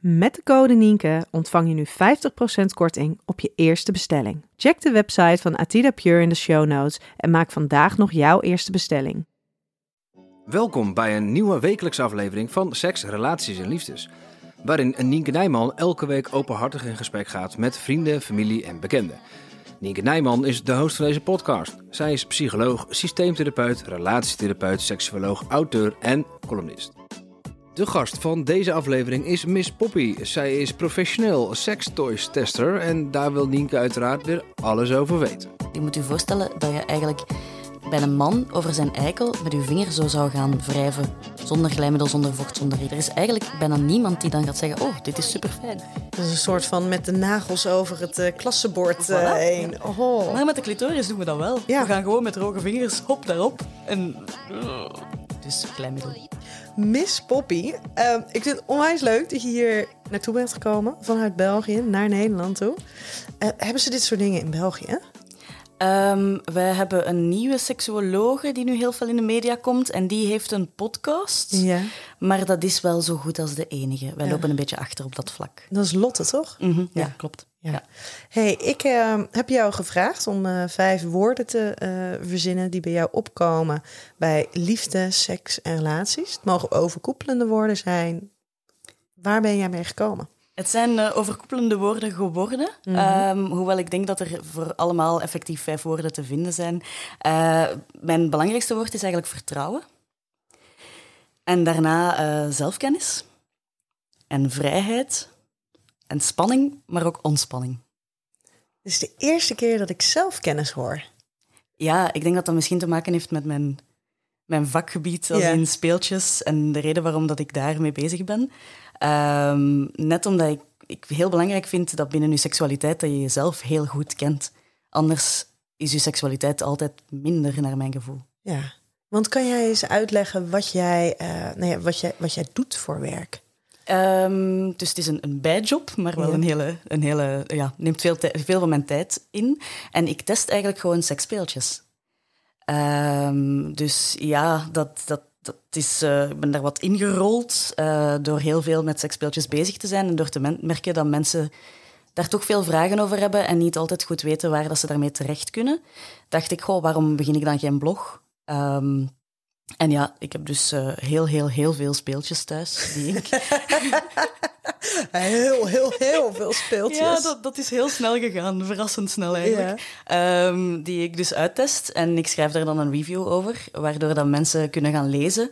Met de code Nienke ontvang je nu 50% korting op je eerste bestelling. Check de website van Atida Pure in de show notes en maak vandaag nog jouw eerste bestelling. Welkom bij een nieuwe wekelijkse aflevering van Seks, Relaties en Liefdes. Waarin Nienke Nijman elke week openhartig in gesprek gaat met vrienden, familie en bekenden. Nienke Nijman is de host van deze podcast. Zij is psycholoog, systeemtherapeut, relatietherapeut, seksuoloog, auteur en columnist. De gast van deze aflevering is Miss Poppy. Zij is professioneel sextoys tester en daar wil Nienke uiteraard weer alles over weten. Je moet je voorstellen dat je eigenlijk bij een man over zijn eikel met je vinger zo zou gaan wrijven. Zonder glijmiddel, zonder vocht, zonder reden. Er is eigenlijk bijna niemand die dan gaat zeggen, oh, dit is super fijn. Dat is een soort van met de nagels over het uh, klassenbord uh, heen. Oh. Maar met de clitoris doen we dat wel. Ja. We gaan gewoon met droge vingers, hop, daarop. En... Dus glijmiddel. Miss Poppy, uh, ik vind het onwijs leuk dat je hier naartoe bent gekomen. Vanuit België naar Nederland toe. Uh, hebben ze dit soort dingen in België? Um, wij hebben een nieuwe seksuologe die nu heel veel in de media komt. En die heeft een podcast. Ja. Maar dat is wel zo goed als de enige. Wij ja. lopen een beetje achter op dat vlak. Dat is Lotte, toch? Mm -hmm. ja. ja, klopt. Ja. Hey, ik uh, heb jou gevraagd om uh, vijf woorden te uh, verzinnen die bij jou opkomen bij liefde, seks en relaties. Het mogen overkoepelende woorden zijn. Waar ben jij mee gekomen? Het zijn uh, overkoepelende woorden geworden. Mm -hmm. um, hoewel ik denk dat er voor allemaal effectief vijf woorden te vinden zijn. Uh, mijn belangrijkste woord is eigenlijk vertrouwen. En daarna uh, zelfkennis. En vrijheid. En spanning, maar ook ontspanning. Het is de eerste keer dat ik zelfkennis hoor. Ja, ik denk dat dat misschien te maken heeft met mijn, mijn vakgebied als in speeltjes. En de reden waarom dat ik daarmee bezig ben. Ehm, net omdat ik, ik heel belangrijk vind dat binnen je seksualiteit dat je jezelf heel goed kent. Anders is je seksualiteit altijd minder, naar mijn gevoel. Ja, want kan jij eens uitleggen wat jij, uh, nou ja, wat jij, wat jij doet voor werk? Um, dus het is een, een bijjob, maar wel Ja. een hele, een hele ja, neemt veel, veel van mijn tijd in. En ik test eigenlijk gewoon seksspeeltjes. Um, dus ja, dat, dat, dat is, uh, ik ben daar wat ingerold uh, door heel veel met seksspeeltjes bezig te zijn en door te merken dat mensen daar toch veel vragen over hebben en niet altijd goed weten waar dat ze daarmee terecht kunnen. Dacht ik, goh, waarom begin ik dan geen blog? Um, en ja, ik heb dus uh, heel, heel, heel veel speeltjes thuis die ik Heel, heel, heel veel speeltjes. Ja, dat, dat is heel snel gegaan, verrassend snel eigenlijk. Ja. Um, die ik dus uittest en ik schrijf daar dan een review over, waardoor dan mensen kunnen gaan lezen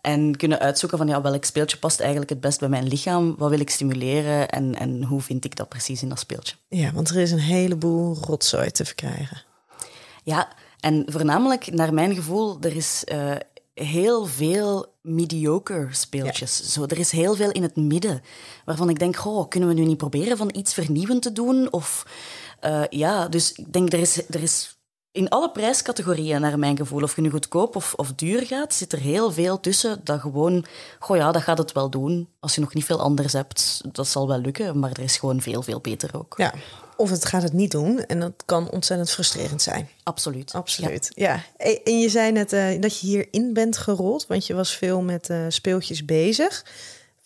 en kunnen uitzoeken van ja, welk speeltje past eigenlijk het best bij mijn lichaam, wat wil ik stimuleren en, en hoe vind ik dat precies in dat speeltje. Ja, want er is een heleboel rotzooi te verkrijgen. Ja, en voornamelijk naar mijn gevoel, er is uh, heel veel mediocre speeltjes. Ja. Zo, er is heel veel in het midden waarvan ik denk, goh, kunnen we nu niet proberen van iets vernieuwend te doen? Of uh, ja, dus ik denk, er is, er is in alle prijscategorieën naar mijn gevoel, of je nu goedkoop of, of duur gaat, zit er heel veel tussen dat gewoon, goh ja, dat gaat het wel doen. Als je nog niet veel anders hebt, dat zal wel lukken, maar er is gewoon veel, veel beter ook. Ja, of het gaat het niet doen en dat kan ontzettend frustrerend zijn. Absoluut. Absoluut, ja. ja. En je zei net uh, dat je hierin bent gerold, want je was veel met uh, speeltjes bezig.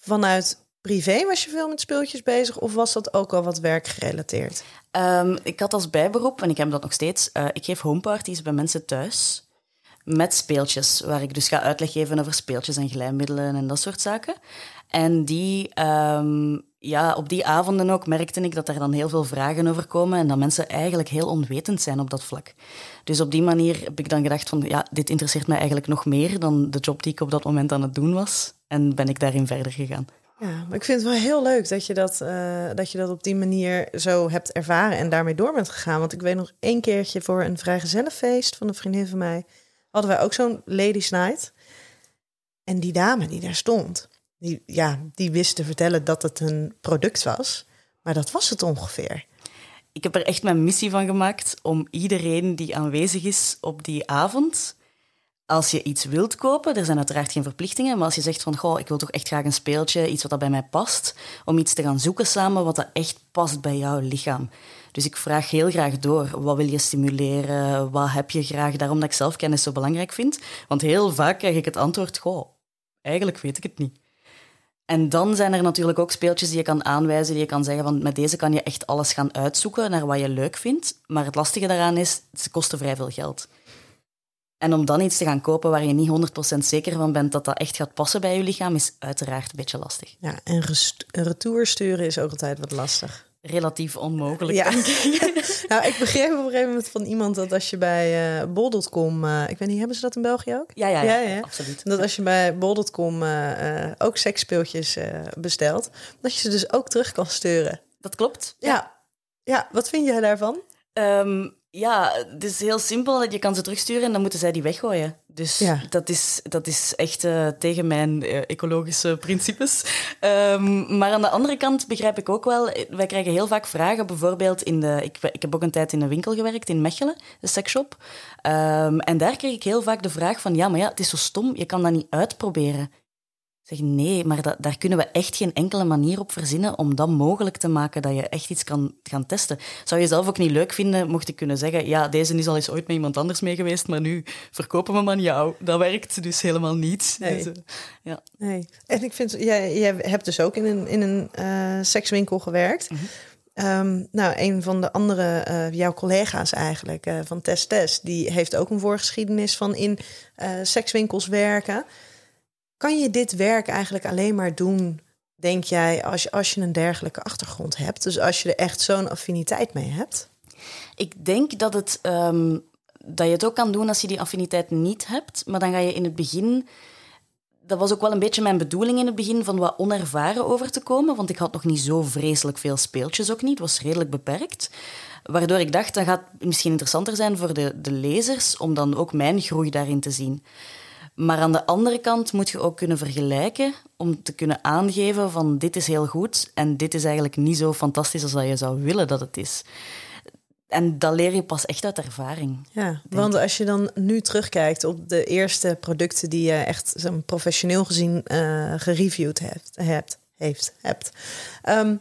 Vanuit privé was je veel met speeltjes bezig of was dat ook al wat werkgerelateerd? Um, ik had als bijberoep, en ik heb dat nog steeds, uh, ik geef homeparties bij mensen thuis met speeltjes, waar ik dus ga uitleg geven over speeltjes en glijmiddelen en dat soort zaken. En die, um, ja, op die avonden ook merkte ik dat er dan heel veel vragen over komen en dat mensen eigenlijk heel onwetend zijn op dat vlak. Dus op die manier heb ik dan gedacht van, ja, dit interesseert mij eigenlijk nog meer dan de job die ik op dat moment aan het doen was. En ben ik daarin verder gegaan. Ja, maar ik vind het wel heel leuk dat je dat, uh, dat je dat op die manier zo hebt ervaren en daarmee door bent gegaan. Want ik weet nog één keertje voor een vrijgezellenfeest van een vriendin van mij, hadden wij ook zo'n ladies night. En die dame die daar stond, die, ja, die wist te vertellen dat het een product was. Maar dat was het ongeveer. Ik heb er echt mijn missie van gemaakt om iedereen die aanwezig is op die avond als je iets wilt kopen, er zijn uiteraard geen verplichtingen, maar als je zegt van, goh, ik wil toch echt graag een speeltje, iets wat dat bij mij past, om iets te gaan zoeken samen wat dat echt past bij jouw lichaam. Dus ik vraag heel graag door, wat wil je stimuleren, wat heb je graag, daarom dat ik zelfkennis zo belangrijk vind. Want heel vaak krijg ik het antwoord, goh, eigenlijk weet ik het niet. En dan zijn er natuurlijk ook speeltjes die je kan aanwijzen, die je kan zeggen van met deze kan je echt alles gaan uitzoeken naar wat je leuk vindt. Maar het lastige daaraan is, ze kosten vrij veel geld. En om dan iets te gaan kopen waar je niet 100% zeker van bent dat dat echt gaat passen bij je lichaam, is uiteraard een beetje lastig. Ja, en retour sturen is ook altijd wat lastig. Relatief onmogelijk. Ja. nou, ik begreep op een gegeven moment van iemand dat als je bij uh, bol.com, uh, ik weet niet, hebben ze dat in België ook? Ja, ja, ja, ja, ja. absoluut. Dat als je bij bol.com uh, ook seksspeeltjes bestelt, dat je ze dus ook terug kan sturen. Dat klopt. Ja. Ja, wat vind jij daarvan? Um, ja, het is heel simpel. Je kan ze terugsturen en dan moeten zij die weggooien. Dus dat, is, dat is echt uh, tegen mijn uh, ecologische principes. Um, maar aan de andere kant begrijp ik ook wel... Wij krijgen heel vaak vragen, bijvoorbeeld in de... Ik, ik heb ook een tijd in een winkel gewerkt, in Mechelen, de seksshop. Um, en daar kreeg ik heel vaak de vraag van... Ja, maar ja, het is zo stom, je kan dat niet uitproberen. Zeg nee, maar dat, daar kunnen we echt geen enkele manier op verzinnen om dat mogelijk te maken dat je echt iets kan gaan testen. Zou je zelf ook niet leuk vinden mocht ik kunnen zeggen, ja, deze is al eens ooit met iemand anders mee geweest, maar nu verkopen we hem aan jou. Dat werkt dus helemaal niet. Nee. Dus, uh, ja. nee. En ik vind, jij, jij hebt dus ook in een, in een uh, sekswinkel gewerkt. Mm -hmm. um, nou, een van de andere, uh, jouw collega's eigenlijk, van Test Test, die heeft ook een voorgeschiedenis van in sekswinkels werken. Kan je dit werk eigenlijk alleen maar doen, denk jij, als je, als je een dergelijke achtergrond hebt? Dus als je er echt zo'n affiniteit mee hebt? Ik denk dat, het, um, dat je het ook kan doen als je die affiniteit niet hebt. Maar dan ga je in het begin. Dat was ook wel een beetje mijn bedoeling in het begin, van wat onervaren over te komen. Want ik had nog niet zo vreselijk veel speeltjes ook niet. Het was redelijk beperkt. Waardoor ik dacht, dat gaat misschien interessanter zijn voor de, de lezers om dan ook mijn groei daarin te zien. Maar aan de andere kant moet je ook kunnen vergelijken om te kunnen aangeven van dit is heel goed en dit is eigenlijk niet zo fantastisch als dat je zou willen dat het is. En dat leer je pas echt uit ervaring. Ja, want als je dan nu terugkijkt op de eerste producten die je echt zo professioneel gezien uh, gereviewd hebt, hebt, heeft, hebt. Um,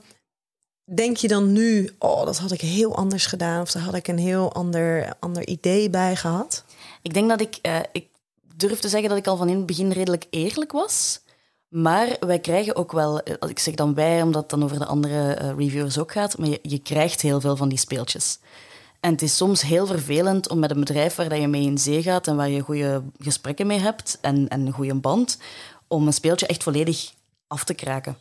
denk je dan nu, oh, dat had ik heel anders gedaan of daar had ik een heel ander, ander idee bij gehad? Ik denk dat ik, uh, ik durf te zeggen dat ik al van in het begin redelijk eerlijk was. Maar wij krijgen ook wel, ik zeg dan wij, omdat het dan over de andere uh, reviewers ook gaat, maar je, je, krijgt heel veel van die speeltjes. En het is soms heel vervelend om met een bedrijf waar je mee in zee gaat en waar je goede gesprekken mee hebt en, en een goede band, om een speeltje echt volledig af te kraken.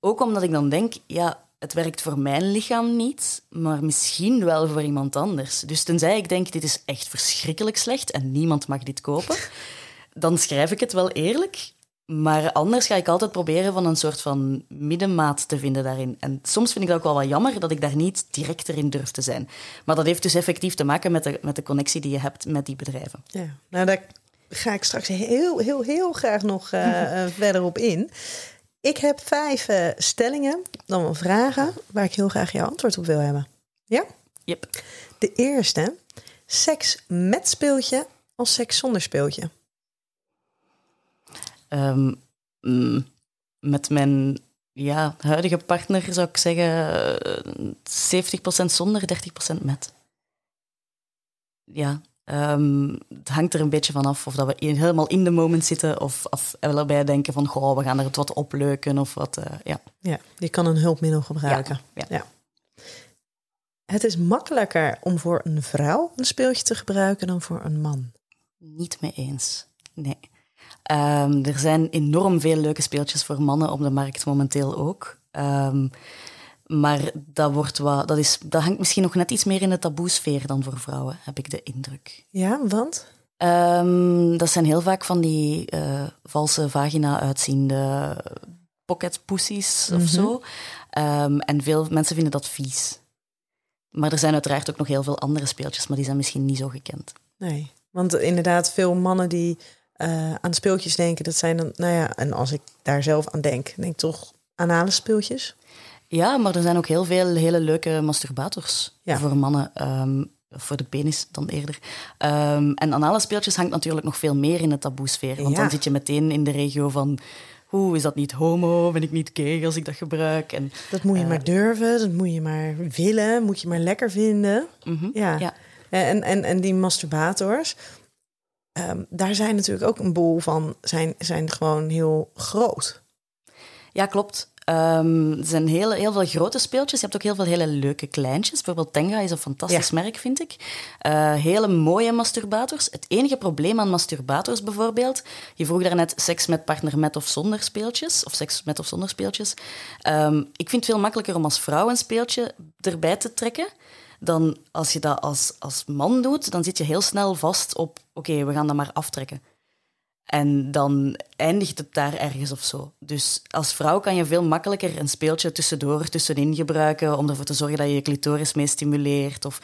Ook omdat ik dan denk, ja, het werkt voor mijn lichaam niet, maar misschien wel voor iemand anders. Dus tenzij ik denk, dit is echt verschrikkelijk slecht en niemand mag dit kopen, dan schrijf ik het wel eerlijk. Maar anders ga ik altijd proberen van een soort van middenmaat te vinden daarin. En soms vind ik dat ook wel wat jammer dat ik daar niet direct erin durf te zijn. Maar dat heeft dus effectief te maken met de, met de connectie die je hebt met die bedrijven. Ja, nou daar ga ik straks heel, heel, heel graag nog uh, verder op in. Ik heb vijf uh, stellingen, dan wel vragen, waar ik heel graag jouw antwoord op wil hebben. Ja? Yep. De eerste, seks met speeltje of seks zonder speeltje? Um, mm, met mijn ja, huidige partner zou ik zeggen 70% zonder, 30% met. Ja, Um, het hangt er een beetje van af of dat we helemaal in de moment zitten of, of erbij denken van goh, we gaan er het wat opleuken of wat. Uh, ja. ja, je kan een hulpmiddel gebruiken. Ja, ja. Het is makkelijker om voor een vrouw een speeltje te gebruiken dan voor een man. Niet mee eens. Nee. Um, er zijn enorm veel leuke speeltjes voor mannen op de markt momenteel ook. Um, maar dat, wordt wat, dat, is, dat hangt misschien nog net iets meer in de taboesfeer dan voor vrouwen, heb ik de indruk. Ja, want? Um, dat zijn heel vaak van die uh, valse vagina uitziende pocket pussies mm -hmm. of zo. Um, en veel mensen vinden dat vies. Maar er zijn uiteraard ook nog heel veel andere speeltjes, maar die zijn misschien niet zo gekend. Nee, want inderdaad, veel mannen die eh, aan speeltjes denken, dat zijn dan, nou ja, en als ik daar zelf aan denk, denk ik toch anale speeltjes. Ja, maar er zijn ook heel veel hele leuke masturbators Ja. voor mannen. ehm, voor de penis dan eerder. Ehm, en anale speeltjes hangt natuurlijk nog veel meer in de taboesfeer. Want Ja. dan zit je meteen in de regio van... Oeh, is dat niet homo? Ben ik niet gay als ik dat gebruik? En, Dat moet je Eh. maar durven, dat moet je maar willen, moet je maar lekker vinden. mhm, Ja. ja. En, en, en die masturbators, ehm, daar zijn natuurlijk ook een boel van, zijn, zijn gewoon heel groot. Ja, klopt. Ehm, er zijn heel, heel veel grote speeltjes. Je hebt ook heel veel hele leuke kleintjes. Bijvoorbeeld Tenga is een fantastisch merk, vind ik. Eh, hele mooie masturbators. Het enige probleem aan masturbators bijvoorbeeld... Je vroeg daarnet seks met partner met of zonder speeltjes. Of seks met of zonder speeltjes. Ehm, ik vind het veel makkelijker om als vrouw een speeltje erbij te trekken... dan als je dat als, als man doet. Dan zit je heel snel vast op... Oké, we gaan dat maar aftrekken. En dan eindigt het daar ergens of zo. Dus als vrouw kan je veel makkelijker een speeltje tussendoor, tussenin gebruiken om ervoor te zorgen dat je je clitoris mee stimuleert. Of,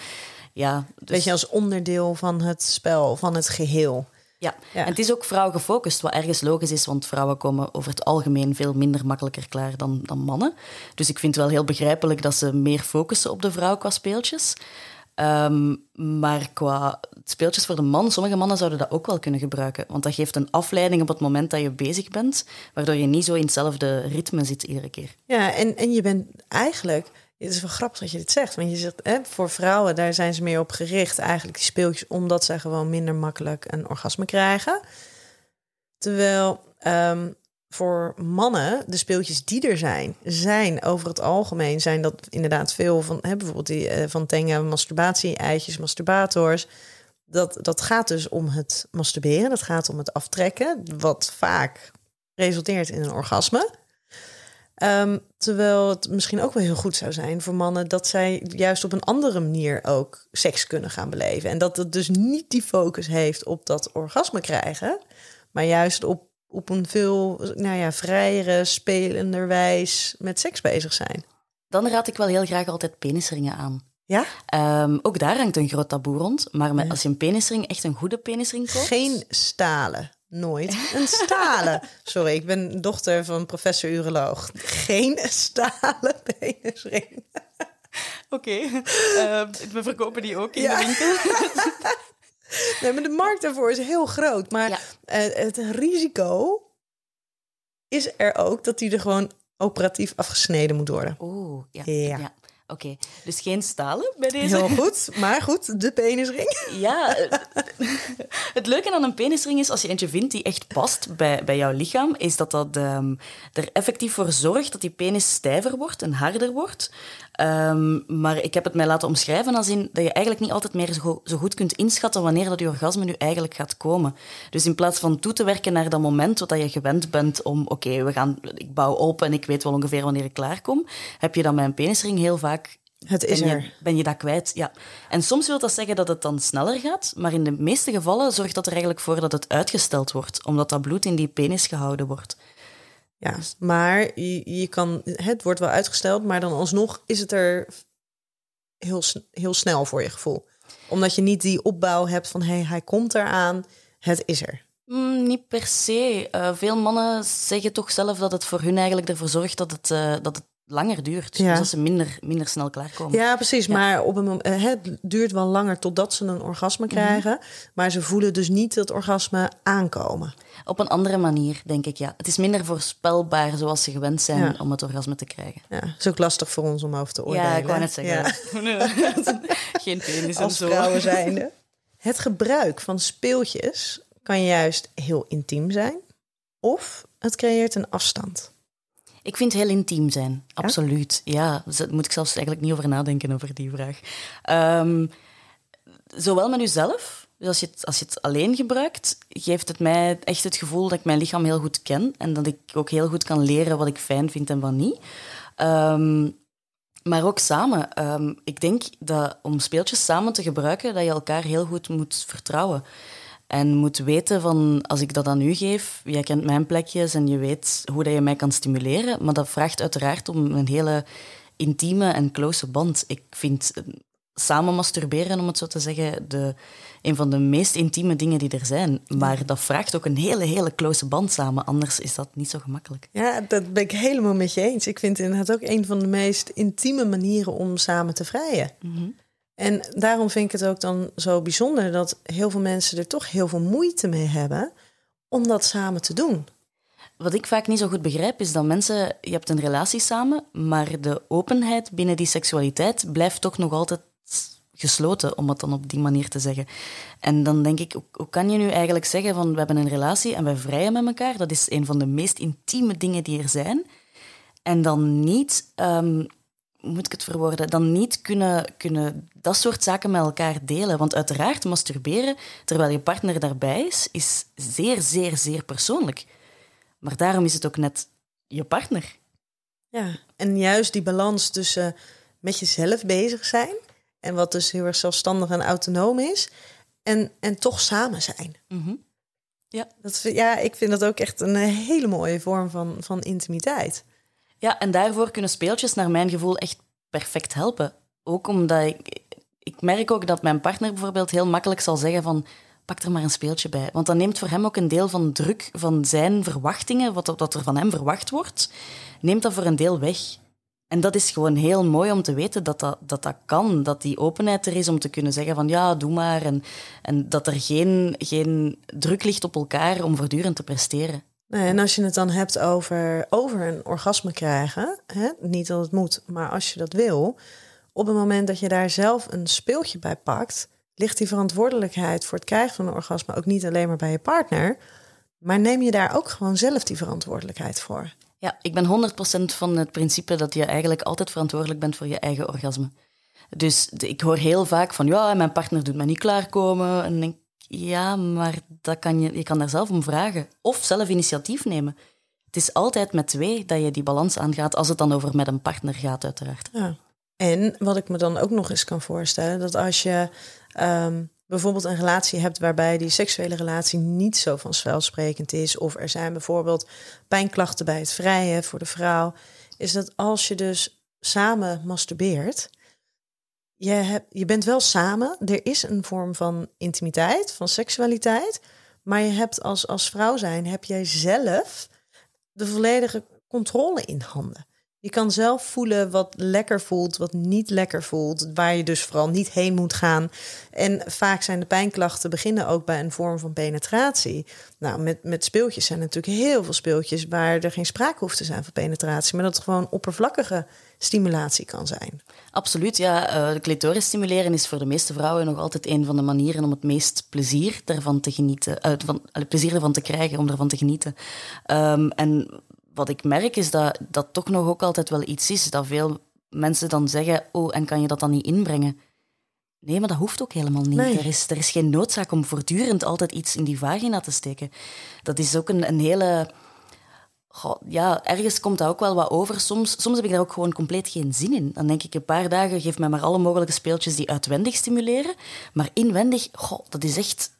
ja, dus, Weet je, als onderdeel van het spel, van het geheel. ja. Ja. En het is ook vrouwgefocust, wat ergens logisch is, want vrouwen komen over het algemeen veel minder makkelijker klaar dan, dan mannen. Dus ik vind het wel heel begrijpelijk dat ze meer focussen op de vrouw qua speeltjes. Ehm, maar qua speeltjes voor de man, sommige mannen zouden dat ook wel kunnen gebruiken. Want dat geeft een afleiding op het moment dat je bezig bent, waardoor je niet zo in hetzelfde ritme zit iedere keer. Ja, en, en je bent eigenlijk... Het is wel grappig dat je dit zegt. Want je zegt, hè, voor vrouwen, daar zijn ze meer op gericht. Eigenlijk die speeltjes, omdat zij gewoon minder makkelijk een orgasme krijgen. Terwijl ehm, voor mannen, de speeltjes die er zijn, zijn over het algemeen... zijn dat inderdaad veel van, hè, bijvoorbeeld die eh, van Tenga, masturbatie, eitjes, masturbators... Dat, dat gaat dus om het masturberen, dat gaat om het aftrekken... wat vaak resulteert in een orgasme... Ehm, terwijl het misschien ook wel heel goed zou zijn voor mannen dat zij juist op een andere manier ook seks kunnen gaan beleven. En dat het dus niet die focus heeft op dat orgasme krijgen, maar juist op, op een veel nou ja, vrijere, spelender wijs met seks bezig zijn. Dan raad ik wel heel graag altijd penisringen aan. Ja? Ehm, ook daar hangt een groot taboe rond. Maar met, als je een penisring, echt een goede penisring koopt... Geen stalen. Nooit een stalen. Sorry, ik ben dochter van professor uroloog. Geen stalen penisring. Oké, Ehm, we verkopen die ook in Ja. de winkel. Nee, maar de markt daarvoor is heel groot. Maar Ja. eh, het risico is er ook dat die er gewoon operatief afgesneden moet worden. Oeh, ja. Ja. ja. Oké, dus geen stalen bij deze. Heel goed, maar goed, de penisring. Ja, het leuke aan een penisring is, als je eentje vindt die echt past bij, bij jouw lichaam, is dat dat ehm, er effectief voor zorgt dat die penis stijver wordt en harder wordt. Ehm, maar ik heb het mij laten omschrijven als in dat je eigenlijk niet altijd meer zo, zo goed kunt inschatten wanneer dat je orgasme nu eigenlijk gaat komen. Dus in plaats van toe te werken naar dat moment dat je gewend bent om, oké, we gaan, ik bouw op en ik weet wel ongeveer wanneer ik klaarkom, heb je dan een penisring heel vaak Het is ben je, er. ben je dat kwijt? Ja. En soms wil dat zeggen dat het dan sneller gaat, maar in de meeste gevallen zorgt dat er eigenlijk voor dat het uitgesteld wordt, omdat dat bloed in die penis gehouden wordt. Ja, maar je, je kan, het wordt wel uitgesteld, maar dan alsnog is het er heel, heel snel voor je gevoel. Omdat je niet die opbouw hebt van, hé, hey, hij komt eraan, het is er. Mm, niet per se. Eh, veel mannen zeggen toch zelf dat het voor hun eigenlijk ervoor zorgt dat het, eh, dat het langer duurt. Ja. Dus dat ze minder, minder snel klaarkomen. Ja, precies. Maar op een moment, eh, het duurt wel langer totdat ze een orgasme krijgen. Maar ze voelen dus niet het orgasme aankomen. Op een andere manier, denk ik, ja. Het is minder voorspelbaar zoals ze gewend zijn Ja. om het orgasme te krijgen. Ja, is ook lastig voor ons om over te oordelen. Ja, ik wou net Ja. zeggen. Geen penis en Als zo. vrouwen zijnde. Het gebruik van speeltjes kan juist heel intiem zijn. Of het creëert een afstand. Ik vind het heel intiem zijn, absoluut. Ja, daar moet ik zelfs eigenlijk niet over nadenken over die vraag. Ehm, zowel met uzelf, dus als je, het, als je het alleen gebruikt, geeft het mij echt het gevoel dat ik mijn lichaam heel goed ken en dat ik ook heel goed kan leren wat ik fijn vind en wat niet. Ehm, maar ook samen. Ehm, ik denk dat om speeltjes samen te gebruiken, dat je elkaar heel goed moet vertrouwen. En moet weten van, als ik dat aan u geef, jij kent mijn plekjes en je weet hoe dat je mij kan stimuleren. Maar dat vraagt uiteraard om een hele intieme en close band. Ik vind, eh, samen masturberen, om het zo te zeggen, de, een van de meest intieme dingen die er zijn. Maar dat vraagt ook een hele, hele close band samen. Anders is dat niet zo gemakkelijk. Ja, dat ben ik helemaal met je eens. Ik vind het inderdaad ook een van de meest intieme manieren om samen te vrijen. En daarom vind ik het ook dan zo bijzonder dat heel veel mensen er toch heel veel moeite mee hebben om dat samen te doen. Wat ik vaak niet zo goed begrijp, is dat mensen... Je hebt een relatie samen, maar de openheid binnen die seksualiteit blijft toch nog altijd gesloten, om het dan op die manier te zeggen. En dan denk ik, hoe, kan je nu eigenlijk zeggen van we hebben een relatie en wij vrijen met elkaar? Dat is een van de meest intieme dingen die er zijn. En dan niet, ehm, moet ik het verwoorden, dan niet kunnen, kunnen dat soort zaken met elkaar delen. Want uiteraard, masturberen terwijl je partner daarbij is, is zeer, zeer, zeer persoonlijk. Maar daarom is het ook net je partner. Ja, en juist die balans tussen met jezelf bezig zijn en wat dus heel erg zelfstandig en autonoom is, en, en toch samen zijn. Ja. Dat, ja, ik vind dat ook echt een hele mooie vorm van, van intimiteit. Ja, en daarvoor kunnen speeltjes naar mijn gevoel echt perfect helpen. Ook omdat ik... Ik merk ook dat mijn partner bijvoorbeeld heel makkelijk zal zeggen van... Pak er maar een speeltje bij. Want dat neemt voor hem ook een deel van de druk van zijn verwachtingen, wat, wat er van hem verwacht wordt, neemt dat voor een deel weg. En dat is gewoon heel mooi om te weten dat dat, dat, dat kan. Dat die openheid er is om te kunnen zeggen van ja, doe maar. En, en dat er geen, geen druk ligt op elkaar om voortdurend te presteren. Nou, en als je het dan hebt over, over een orgasme krijgen, hè, niet dat het moet, maar als je dat wil, op het moment dat je daar zelf een speeltje bij pakt, ligt die verantwoordelijkheid voor het krijgen van een orgasme ook niet alleen maar bij je partner, maar neem je daar ook gewoon zelf die verantwoordelijkheid voor. Ja, ik ben 100% van het principe dat je eigenlijk altijd verantwoordelijk bent voor je eigen orgasme. Dus ik hoor heel vaak van, ja, mijn partner doet me niet klaarkomen. En ik denk, ja, maar dat kan je, je kan daar zelf om vragen. Of zelf initiatief nemen. Het is altijd met twee dat je die balans aangaat, als het dan over met een partner gaat, uiteraard. Ja. En wat ik me dan ook nog eens kan voorstellen, dat als je ehm, bijvoorbeeld een relatie hebt waarbij die seksuele relatie niet zo vanzelfsprekend is, of er zijn bijvoorbeeld pijnklachten bij het vrijen voor de vrouw, is dat als je dus samen masturbeert, je, hebt, je bent wel samen, er is een vorm van intimiteit, van seksualiteit, maar je hebt als, als vrouw zijn, heb jij zelf de volledige controle in handen. Je kan zelf voelen wat lekker voelt, wat niet lekker voelt, waar je dus vooral niet heen moet gaan. En vaak zijn de pijnklachten beginnen ook bij een vorm van penetratie. Nou, met, met speeltjes zijn er natuurlijk heel veel speeltjes waar er geen sprake hoeft te zijn van penetratie, maar dat het gewoon oppervlakkige stimulatie kan zijn. Absoluut, ja. eh, de clitoris stimuleren is voor de meeste vrouwen nog altijd een van de manieren om het meest plezier daarvan te genieten, uit van, allee, plezier ervan te krijgen, om ervan te genieten. Ehm, en wat ik merk is dat dat toch nog ook altijd wel iets is, dat veel mensen dan zeggen, oh, en kan je dat dan niet inbrengen? Nee, maar dat hoeft ook helemaal niet. Nee. Er, is, er is geen noodzaak om voortdurend altijd iets in die vagina te steken. Dat is ook een, een hele... Goh, ja, ergens komt dat ook wel wat over. Soms, soms heb ik daar ook gewoon compleet geen zin in. Dan denk ik een paar dagen, geef mij maar alle mogelijke speeltjes die uitwendig stimuleren. Maar inwendig, goh, dat is echt...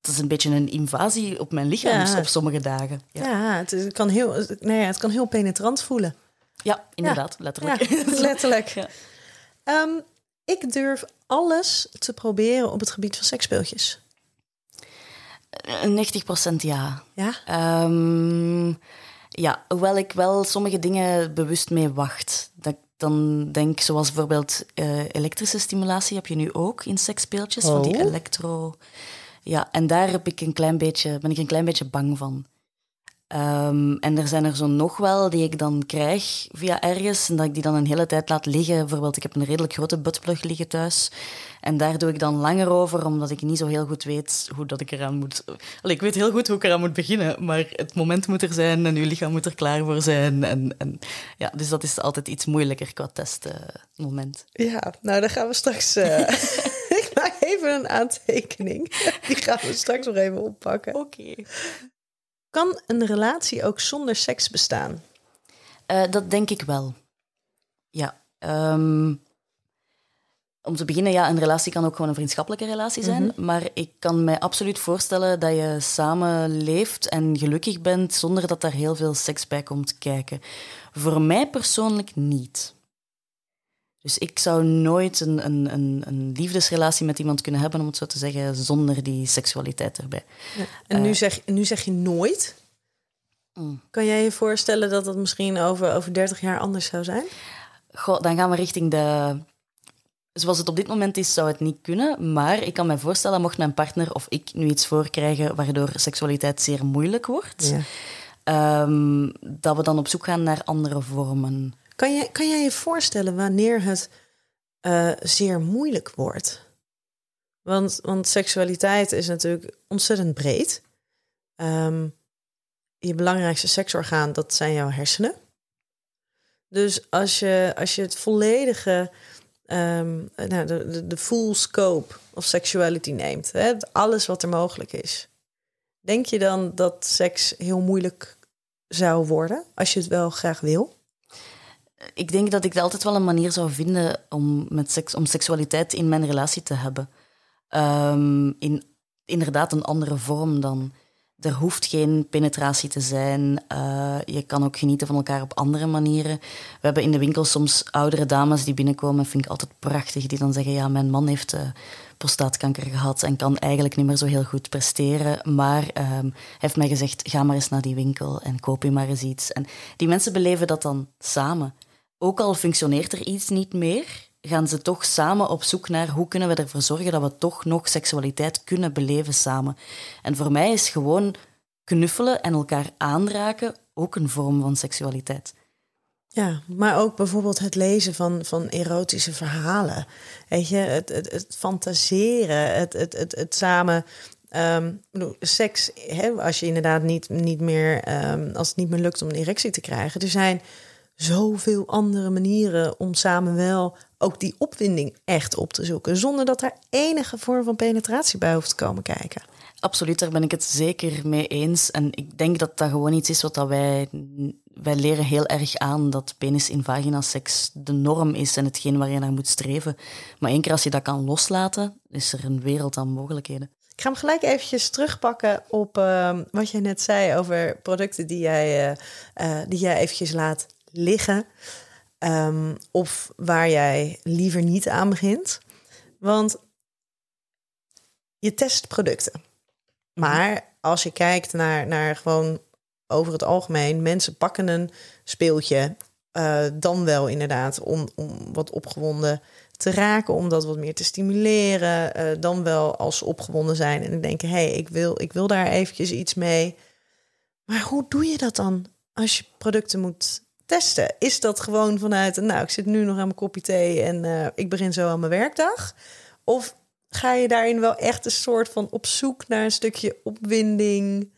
Dat is een beetje een invasie op mijn lichaam Ja. op sommige dagen. Ja, Ja, het, is- het kan heel, nee, het kan heel penetrant voelen. ja inderdaad, letterlijk. Letterlijk. Ehm, ik durf alles te proberen op het gebied van seksspeeltjes. 90% ja. Ja? Ehm, ja, hoewel ik wel sommige dingen bewust mee wacht. Dat ik dan denk, zoals bijvoorbeeld eh, elektrische stimulatie heb je nu ook in seksspeeltjes, van die Oh. elektro... Ja, en daar heb ik een klein beetje, ben ik een klein beetje bang van. Ehm, en er zijn er zo nog wel die ik dan krijg via ergens en dat ik die dan een hele tijd laat liggen. Bijvoorbeeld, ik heb een redelijk grote buttplug liggen thuis. En daar doe ik dan langer over, omdat ik niet zo heel goed weet hoe dat ik eraan moet... Allee, ik weet heel goed hoe ik eraan moet beginnen, maar het moment moet er zijn en uw lichaam moet er klaar voor zijn. En, en, ja, dus dat is altijd iets moeilijker qua testmoment. Ja, nou dan gaan we straks... eh, even een aantekening. Die gaan we straks nog even oppakken. Oké. Kan een relatie ook zonder seks bestaan? Eh, dat denk ik wel. Ja. ehm, om te beginnen, ja, een relatie kan ook gewoon een vriendschappelijke relatie zijn. Maar ik kan mij absoluut voorstellen dat je samen leeft en gelukkig bent zonder dat daar heel veel seks bij komt kijken. Voor mij persoonlijk niet. Dus ik zou nooit een, een, een, een liefdesrelatie met iemand kunnen hebben, om het zo te zeggen, zonder die seksualiteit erbij. En nu, zeg, nu zeg je nooit. Mm. Kan jij je voorstellen dat dat misschien over, over 30 jaar anders zou zijn? Goh, dan gaan we richting de. Zoals het op dit moment is, zou het niet kunnen. Maar ik kan me voorstellen, mocht mijn partner of ik nu iets voorkrijgen waardoor seksualiteit zeer moeilijk wordt, Ja. ehm, dat we dan op zoek gaan naar andere vormen. Kan, kan jij je voorstellen wanneer het eh, zeer moeilijk wordt? Want, want seksualiteit is natuurlijk ontzettend breed. Ehm, je belangrijkste seksorgaan, dat zijn jouw hersenen. Dus als je, als je het volledige, ehm, nou, de, de, de full scope of sexuality neemt, hè, alles wat er mogelijk is, denk je dan dat seks heel moeilijk zou worden als je het wel graag wil? Ik denk dat ik altijd wel een manier zou vinden om, met seks, om seksualiteit in mijn relatie te hebben. Ehm, in inderdaad een andere vorm dan. Er hoeft geen penetratie te zijn. Eh, je kan ook genieten van elkaar op andere manieren. We hebben in de winkel soms oudere dames die binnenkomen, vind ik altijd prachtig, die dan zeggen, ja, mijn man heeft eh, prostaatkanker gehad en kan eigenlijk niet meer zo heel goed presteren, maar ehm, heeft mij gezegd, ga maar eens naar die winkel en koop je maar eens iets. En die mensen beleven dat dan samen. Ook al functioneert er iets niet meer, gaan ze toch samen op zoek naar hoe kunnen we ervoor zorgen dat we toch nog seksualiteit kunnen beleven samen. En voor mij is gewoon knuffelen en elkaar aanraken ook een vorm van seksualiteit. Ja, maar ook bijvoorbeeld het lezen van, van erotische verhalen. Weet je, het, het, fantaseren, het, het, het, samen. ehm, seks, hè, als je inderdaad niet, niet meer, ehm, als het niet meer lukt om een erectie te krijgen. Er zijn zoveel andere manieren om samen wel ook die opwinding echt op te zoeken. Zonder dat er enige vorm van penetratie bij hoeft te komen kijken. Absoluut, daar ben ik het zeker mee eens. En ik denk dat dat gewoon iets is wat dat wij... Wij leren heel erg aan dat penis in vagina seks de norm is en hetgeen waar je naar moet streven. Maar één keer als je dat kan loslaten, is er een wereld aan mogelijkheden. Ik ga hem gelijk eventjes terugpakken op ehm, wat je net zei over producten die jij, eh, die jij eventjes laat liggen. Ehm, of waar jij liever niet aan begint. Want je test producten. Maar als je kijkt naar, naar gewoon over het algemeen, mensen pakken een speeltje. eh, dan wel inderdaad om, om wat opgewonden te raken, om dat wat meer te stimuleren. eh, dan wel als ze opgewonden zijn en denken: hé, hey, ik, wil, ik wil daar eventjes iets mee. Maar hoe doe je dat dan als je producten moet testen? Is dat gewoon vanuit, nou, ik zit nu nog aan mijn kopje thee en eh, ik begin zo aan mijn werkdag? Of ga je daarin wel echt een soort van op zoek naar een stukje opwinding?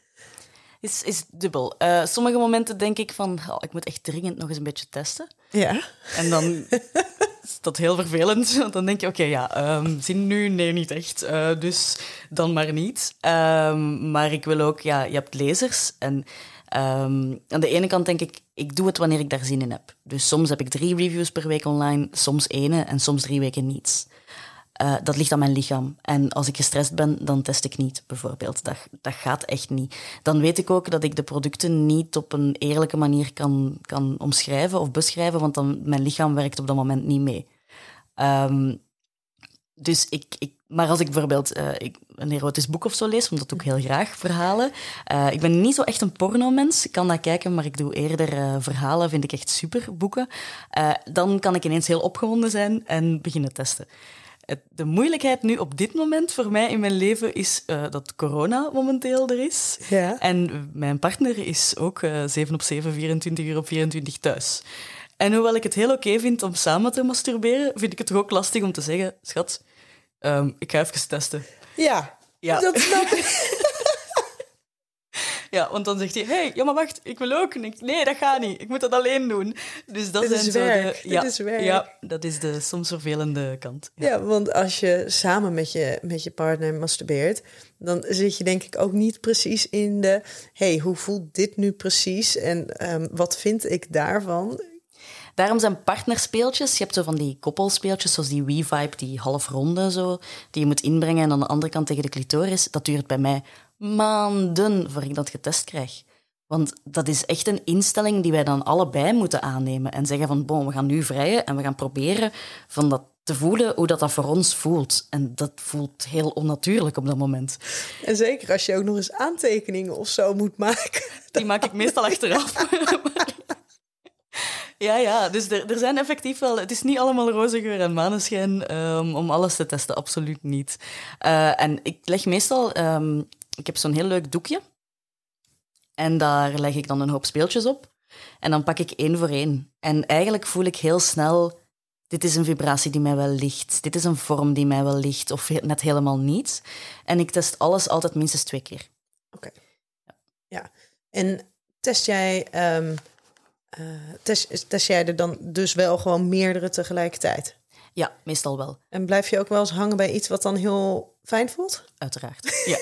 Is, is dubbel. Eh, sommige momenten denk ik van, oh, ik moet echt dringend nog eens een beetje testen. Ja. En dan is dat heel vervelend. Want dan denk je, oké, ja, ehm, zin nu? Nee, niet echt. Eh, dus dan maar niet. Ehm, maar ik wil ook, ja, je hebt lezers. En ehm, aan de ene kant denk ik, ik doe het wanneer ik daar zin in heb. Dus soms heb ik drie reviews per week online, soms ene en soms drie weken niets. Eh, dat ligt aan mijn lichaam. En als ik gestrest ben, dan test ik niet, bijvoorbeeld. Dat, dat gaat echt niet. Dan weet ik ook dat ik de producten niet op een eerlijke manier kan, kan omschrijven of beschrijven, want dan, mijn lichaam werkt op dat moment niet mee. Ehm, dus ik, ik, maar als ik bijvoorbeeld eh, ik, een erotisch boek of zo lees, want dat doe ik heel graag, verhalen. Eh, ik ben niet zo echt een pornomens. Ik kan dat kijken, maar ik doe eerder eh, verhalen, vind ik echt super, boeken. Dan kan ik ineens heel opgewonden zijn en beginnen testen. De moeilijkheid nu op dit moment voor mij in mijn leven is dat corona momenteel er is. Ja. En mijn partner is ook eh 7 op 7, 24 uur op 24 thuis. En hoewel ik het heel oké vind om samen te masturberen, vind ik het toch ook lastig om te zeggen, schat, ehm, ik ga even testen. Ja, Ja. dat snap ik. Ja, want dan zegt hij, hey, ja, maar wacht, ik wil ook. Ik, nee, dat gaat niet. Ik moet dat alleen doen. Dus dat zijn is zo werk. de... Dit Ja, is werk. ja, dat is de soms vervelende kant. Ja, want als je samen met je, met je partner masturbeert, dan zit je denk ik ook niet precies in de, hey, hoe voelt dit nu precies en ehm, wat vind ik daarvan? Daarom zijn partnerspeeltjes, je hebt zo van die koppelspeeltjes, zoals die Wii-vibe, die halfronde zo, die je moet inbrengen en aan de andere kant tegen de clitoris. Dat duurt bij mij maanden voor ik dat getest krijg. Want dat is echt een instelling die wij dan allebei moeten aannemen en zeggen van, bon, we gaan nu vrijen en we gaan proberen van dat te voelen hoe dat, dat voor ons voelt. En dat voelt heel onnatuurlijk op dat moment. En zeker als je ook nog eens aantekeningen of zo moet maken. Die maak ik meestal achteraf. ja, ja, dus er, er zijn effectief wel... Het is niet allemaal roze geur en maneschijn um, om alles te testen, absoluut niet. Uh, en ik leg meestal... Um, ik heb zo'n heel leuk doekje. En daar leg ik dan een hoop speeltjes op. En dan pak ik één voor één. En eigenlijk voel ik heel snel dit is een vibratie die mij wel ligt. Dit is een vorm die mij wel ligt, of net helemaal niet. En ik test alles altijd minstens twee keer. Oké. Ja. En test jij, uh, test, test jij er dan dus wel gewoon meerdere tegelijkertijd? Ja, meestal wel. En blijf je ook wel eens hangen bij iets wat dan heel fijn voelt? Uiteraard.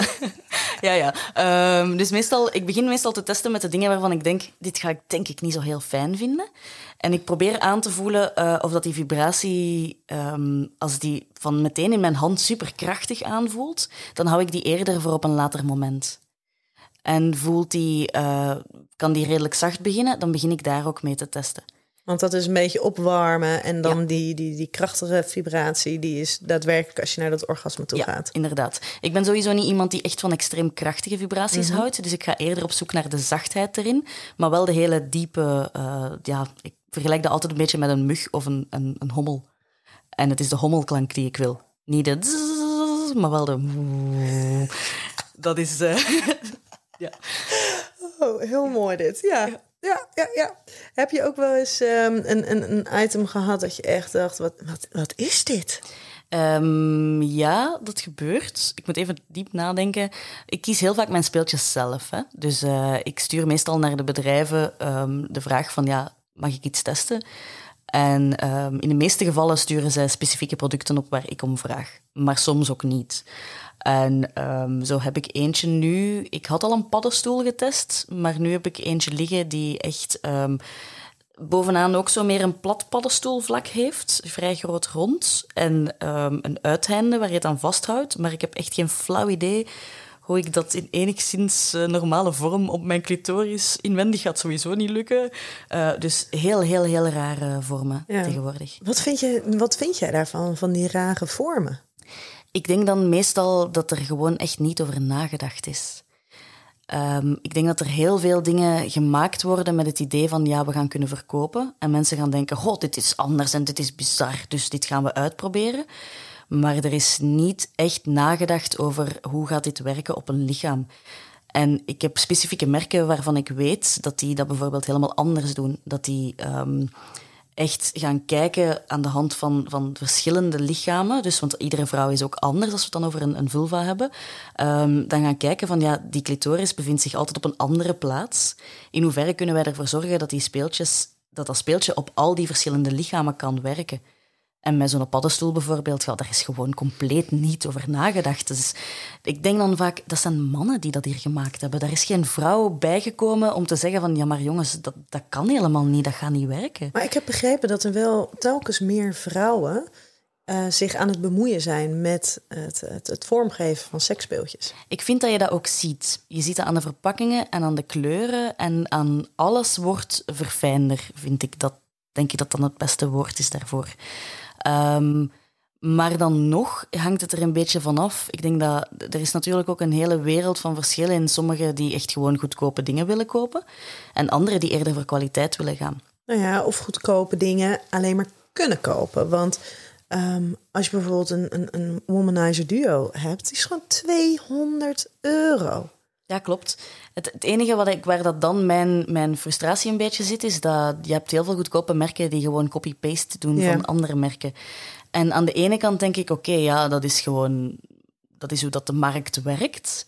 Ja, ja. ja. Um, dus meestal, ik begin meestal te testen met de dingen waarvan ik denk, dit ga ik denk ik niet zo heel fijn vinden. En ik probeer aan te voelen uh, of dat die vibratie, um, als die van meteen in mijn hand superkrachtig aanvoelt, dan hou ik die eerder voor op een later moment. En voelt die, uh, kan die redelijk zacht beginnen, dan begin ik daar ook mee te testen. Want dat is een beetje opwarmen en dan die, die, die krachtige vibratie, die is daadwerkelijk als je naar dat orgasme toe ja, gaat. inderdaad. Ik ben sowieso niet iemand die echt van extreem krachtige vibraties mm houdt, dus ik ga eerder op zoek naar de zachtheid erin, maar wel de hele diepe, uh, ja, ik vergelijk dat altijd een beetje met een mug of een, een, een hommel. En het is de hommelklank die ik wil. Niet de zzz, maar wel de... Dat is... Uh, ja. Oh, heel mooi dit. Ja. Ja, ja, ja. Heb je ook wel eens um, een, een, een item gehad dat je echt dacht, wat, wat, wat is dit? Um, ja, dat gebeurt. Ik moet even diep nadenken. Ik kies heel vaak mijn speeltjes zelf. Hè? Dus uh, ik stuur meestal naar de bedrijven um, de vraag van, ja, mag ik iets testen? En um, in de meeste gevallen sturen zij specifieke producten op waar ik om vraag. Maar soms ook niet. En um, zo heb ik eentje nu. Ik had al een paddenstoel getest, maar nu heb ik eentje liggen die echt um, bovenaan ook zo meer een plat paddenstoelvlak heeft. Vrij groot rond. En um, een uiteinde waar je het aan vasthoudt. Maar ik heb echt geen flauw idee hoe ik dat in enigszins uh, normale vorm op mijn clitoris inwendig gaat sowieso niet lukken. Uh, dus heel, heel, heel rare vormen ja. tegenwoordig. Wat vind, je, wat vind jij daarvan, van die rare vormen? Ik denk dan meestal dat er gewoon echt niet over nagedacht is. Um, ik denk dat er heel veel dingen gemaakt worden met het idee van ja, we gaan kunnen verkopen. En mensen gaan denken, god, dit is anders en dit is bizar, dus dit gaan we uitproberen. Maar er is niet echt nagedacht over hoe gaat dit werken op een lichaam. En ik heb specifieke merken waarvan ik weet dat die dat bijvoorbeeld helemaal anders doen. Dat die um, echt gaan kijken aan de hand van, van verschillende lichamen. Dus, want iedere vrouw is ook anders als we het dan over een, een vulva hebben. Um, dan gaan kijken van, ja, die clitoris bevindt zich altijd op een andere plaats. In hoeverre kunnen wij ervoor zorgen dat die speeltjes, dat dat speeltje op al die verschillende lichamen kan werken? En met zo'n paddenstoel bijvoorbeeld, ja, daar is gewoon compleet niet over nagedacht. Dus ik denk dan vaak, dat zijn mannen die dat hier gemaakt hebben. Daar is geen vrouw bijgekomen om te zeggen van, ja maar jongens, dat, dat kan helemaal niet, dat gaat niet werken. Maar ik heb begrepen dat er wel telkens meer vrouwen uh, zich aan het bemoeien zijn met het, het, het, vormgeven van seksspeeltjes. Ik vind dat je dat ook ziet. Je ziet dat aan de verpakkingen en aan de kleuren en aan alles wordt verfijnder, vind ik dat. Denk ik dat dan het beste woord is daarvoor. Um, maar dan nog hangt het er een beetje vanaf. Ik denk dat er is natuurlijk ook een hele wereld van verschillen in sommigen die echt gewoon goedkope dingen willen kopen en anderen die eerder voor kwaliteit willen gaan. Nou ja, of goedkope dingen alleen maar kunnen kopen. Want um, als je bijvoorbeeld een, een, een womanizer duo hebt, die is gewoon 200 euro. Ja, klopt. Het, het, enige wat ik, waar dat dan mijn, mijn frustratie een beetje zit, is dat je hebt heel veel goedkope merken die gewoon copy-paste doen ja. van andere merken. En aan de ene kant denk ik, oké, okay, ja, dat is gewoon... Dat is hoe dat de markt werkt.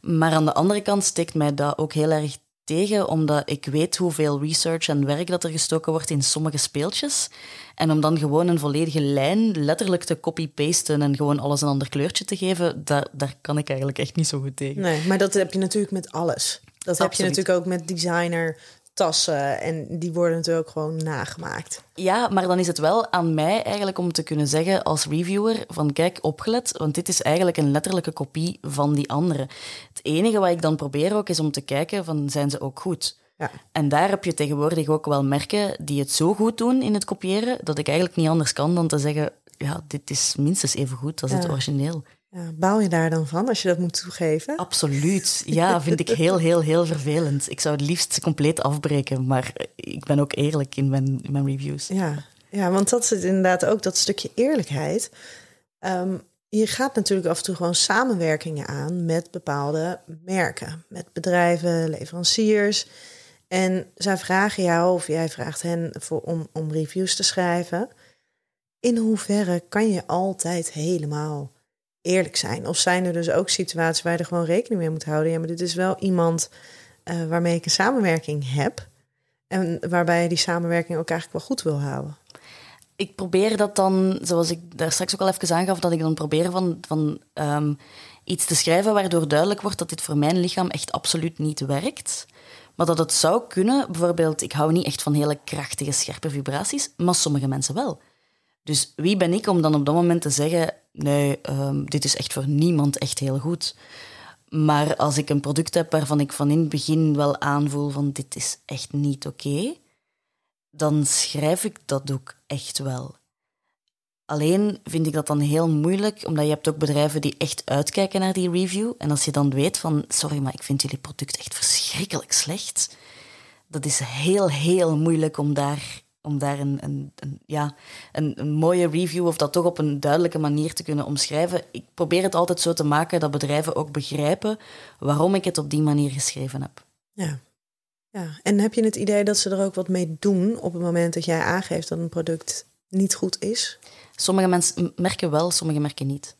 Maar aan de andere kant steekt mij dat ook heel erg tegen, omdat ik weet hoeveel research en werk dat er gestoken wordt in sommige speeltjes. En om dan gewoon een volledige lijn letterlijk te copy-pasten en gewoon alles een ander kleurtje te geven, daar, daar kan ik eigenlijk echt niet zo goed tegen. Nee, maar dat heb je natuurlijk met alles. Dat Absoluut. heb je natuurlijk ook met designer tassen. En die worden natuurlijk gewoon nagemaakt. Ja, maar dan is het wel aan mij eigenlijk om te kunnen zeggen als reviewer van kijk, opgelet, want dit is eigenlijk een letterlijke kopie van die andere. Het enige wat ik dan probeer ook is om te kijken van zijn ze ook goed? Ja. En daar heb je tegenwoordig ook wel merken die het zo goed doen in het kopiëren, dat ik eigenlijk niet anders kan dan te zeggen, ja, dit is minstens even goed als het origineel. Ja, baal je daar dan van als je dat moet toegeven? Absoluut. Ja, vind ik heel, heel, heel vervelend. Ik zou het liefst compleet afbreken, maar ik ben ook eerlijk in mijn, in mijn reviews. Ja, ja, want dat is inderdaad ook dat stukje eerlijkheid. Ehm, je gaat natuurlijk af en toe gewoon samenwerkingen aan met bepaalde merken, met bedrijven, leveranciers. En zij vragen jou of jij vraagt hen voor, om, om reviews te schrijven. In hoeverre kan je altijd helemaal eerlijk zijn? Of zijn er dus ook situaties waar je er gewoon rekening mee moet houden? Ja, maar dit is wel iemand eh, waarmee ik een samenwerking heb. En waarbij je die samenwerking ook eigenlijk wel goed wil houden. Ik probeer dat dan, zoals ik daar straks ook al even aangaf, dat ik dan probeer van, van ehm, iets te schrijven waardoor duidelijk wordt dat dit voor mijn lichaam echt absoluut niet werkt. Maar dat het zou kunnen, bijvoorbeeld, ik hou niet echt van hele krachtige, scherpe vibraties, maar sommige mensen wel. Dus wie ben ik om dan op dat moment te zeggen, nee, ehm, dit is echt voor niemand echt heel goed. Maar als ik een product heb waarvan ik van in het begin wel aanvoel van dit is echt niet oké, dan schrijf ik dat ook echt wel. Alleen vind ik dat dan heel moeilijk, omdat je hebt ook bedrijven die echt uitkijken naar die review. En als je dan weet van, sorry, maar ik vind jullie product echt verschrikkelijk slecht. Dat is heel, heel moeilijk om daar, om daar een, een, een ja, een, een mooie review of dat toch op een duidelijke manier te kunnen omschrijven. Ik probeer het altijd zo te maken dat bedrijven ook begrijpen waarom ik het op die manier geschreven heb. Ja. ja. En heb je het idee dat ze er ook wat mee doen op het moment dat jij aangeeft dat een product niet goed is? Sommige mensen merken wel, sommige merken niet.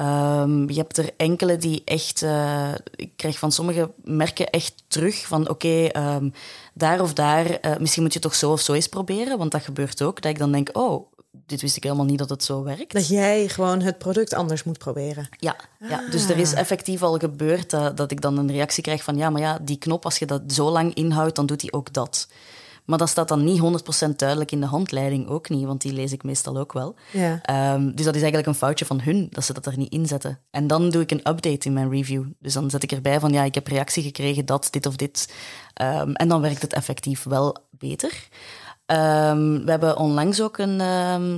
Ehm, je hebt er enkele die echt... eh, ik krijg van sommige merken echt terug van... Oké, ehm, daar of daar, eh, misschien moet je toch zo of zo eens proberen. Want dat gebeurt ook, dat ik dan denk... Oh, dit wist ik helemaal niet dat het zo werkt. Dat jij gewoon het product anders moet proberen. Ja, ja, dus er is effectief al gebeurd dat, dat ik dan een reactie krijg van... Ja, maar ja, die knop, als je dat zo lang inhoudt, dan doet hij ook dat. Maar dat staat dan niet 100% duidelijk in de handleiding, ook niet, want die lees ik meestal ook wel. Ja. Ehm, dus dat is eigenlijk een foutje van hun, dat ze dat er niet in zetten. En dan doe ik een update in mijn review. Dus dan zet ik erbij van, ja, ik heb reactie gekregen, dat, dit of dit. Ehm, en dan werkt het effectief wel beter. Ehm, we hebben onlangs ook een,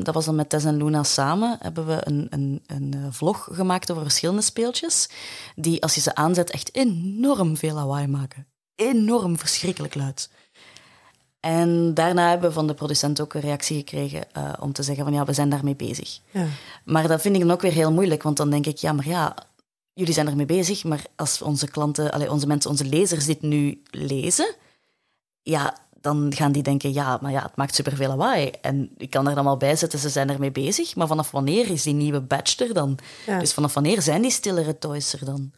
dat was dan met Tess en Luna samen, hebben we een, een, een eh, vlog gemaakt over verschillende speeltjes, die als je ze aanzet echt enorm veel lawaai maken. Enorm verschrikkelijk luid. En daarna hebben we van de producent ook een reactie gekregen eh, om te zeggen van ja, we zijn daarmee bezig. Ja. Maar dat vind ik dan ook weer heel moeilijk, want dan denk ik, ja, maar ja, jullie zijn ermee bezig, maar als onze klanten, allee, onze mensen, onze lezers dit nu lezen, ja, dan gaan die denken, ja, maar ja, het maakt superveel lawaai. En ik kan er dan wel bij zetten, ze zijn ermee bezig, maar vanaf wanneer is die nieuwe badge er dan? Ja. Dus vanaf wanneer zijn die stillere toys er dan?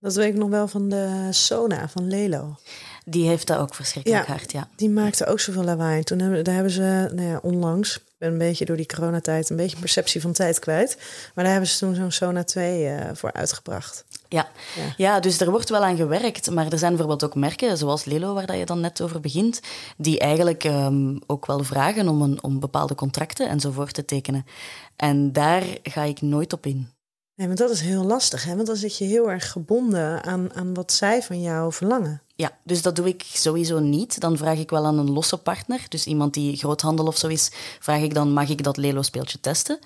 Dat weet ik nog wel van de Sona van Lelo. Die heeft dat ook verschrikkelijk Ja. hard, ja. Die maakte ook zoveel lawaai. Toen hebben, daar hebben ze, nou ja, onlangs, ik ben een beetje door die coronatijd een beetje perceptie van tijd kwijt. Maar daar hebben ze toen zo'n Sona 2 eh, voor uitgebracht. Ja. Ja. Ja. dus er wordt wel aan gewerkt. Maar er zijn bijvoorbeeld ook merken, zoals Lelo, waar dat je dan net over begint, die eigenlijk ehm, ook wel vragen om, een, om bepaalde contracten enzovoort te tekenen. En daar ga ik nooit op in. Nee, want dat is heel lastig, hè? Want dan zit je heel erg gebonden aan, aan wat zij van jou verlangen. Ja, dus dat doe ik sowieso niet. Dan vraag ik wel aan een losse partner, dus iemand die groothandel of zo is, vraag ik dan, mag ik dat Lelo-speeltje testen?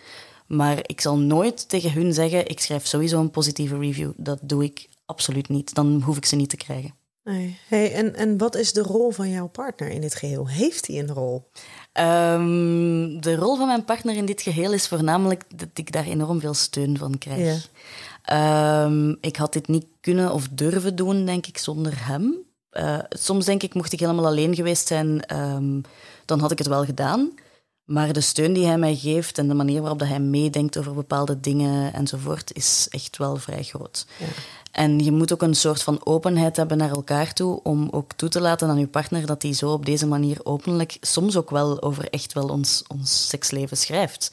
Maar ik zal nooit tegen hun zeggen, ik schrijf sowieso een positieve review. Dat doe ik absoluut niet. Dan hoef ik ze niet te krijgen. Nee. Hey, en, en wat is de rol van jouw partner in dit geheel? Heeft hij een rol? Ehm, de rol van mijn partner in dit geheel is voornamelijk dat ik daar enorm veel steun van krijg. Ehm, ik had dit niet kunnen of durven doen, denk ik, zonder hem. Eh, soms denk ik, mocht ik helemaal alleen geweest zijn, ehm, dan had ik het wel gedaan. Maar de steun die hij mij geeft en de manier waarop dat hij meedenkt over bepaalde dingen enzovoort, is echt wel vrij groot. Ja. En je moet ook een soort van openheid hebben naar elkaar toe, om ook toe te laten aan je partner dat hij zo op deze manier openlijk soms ook wel over echt wel ons, ons seksleven schrijft.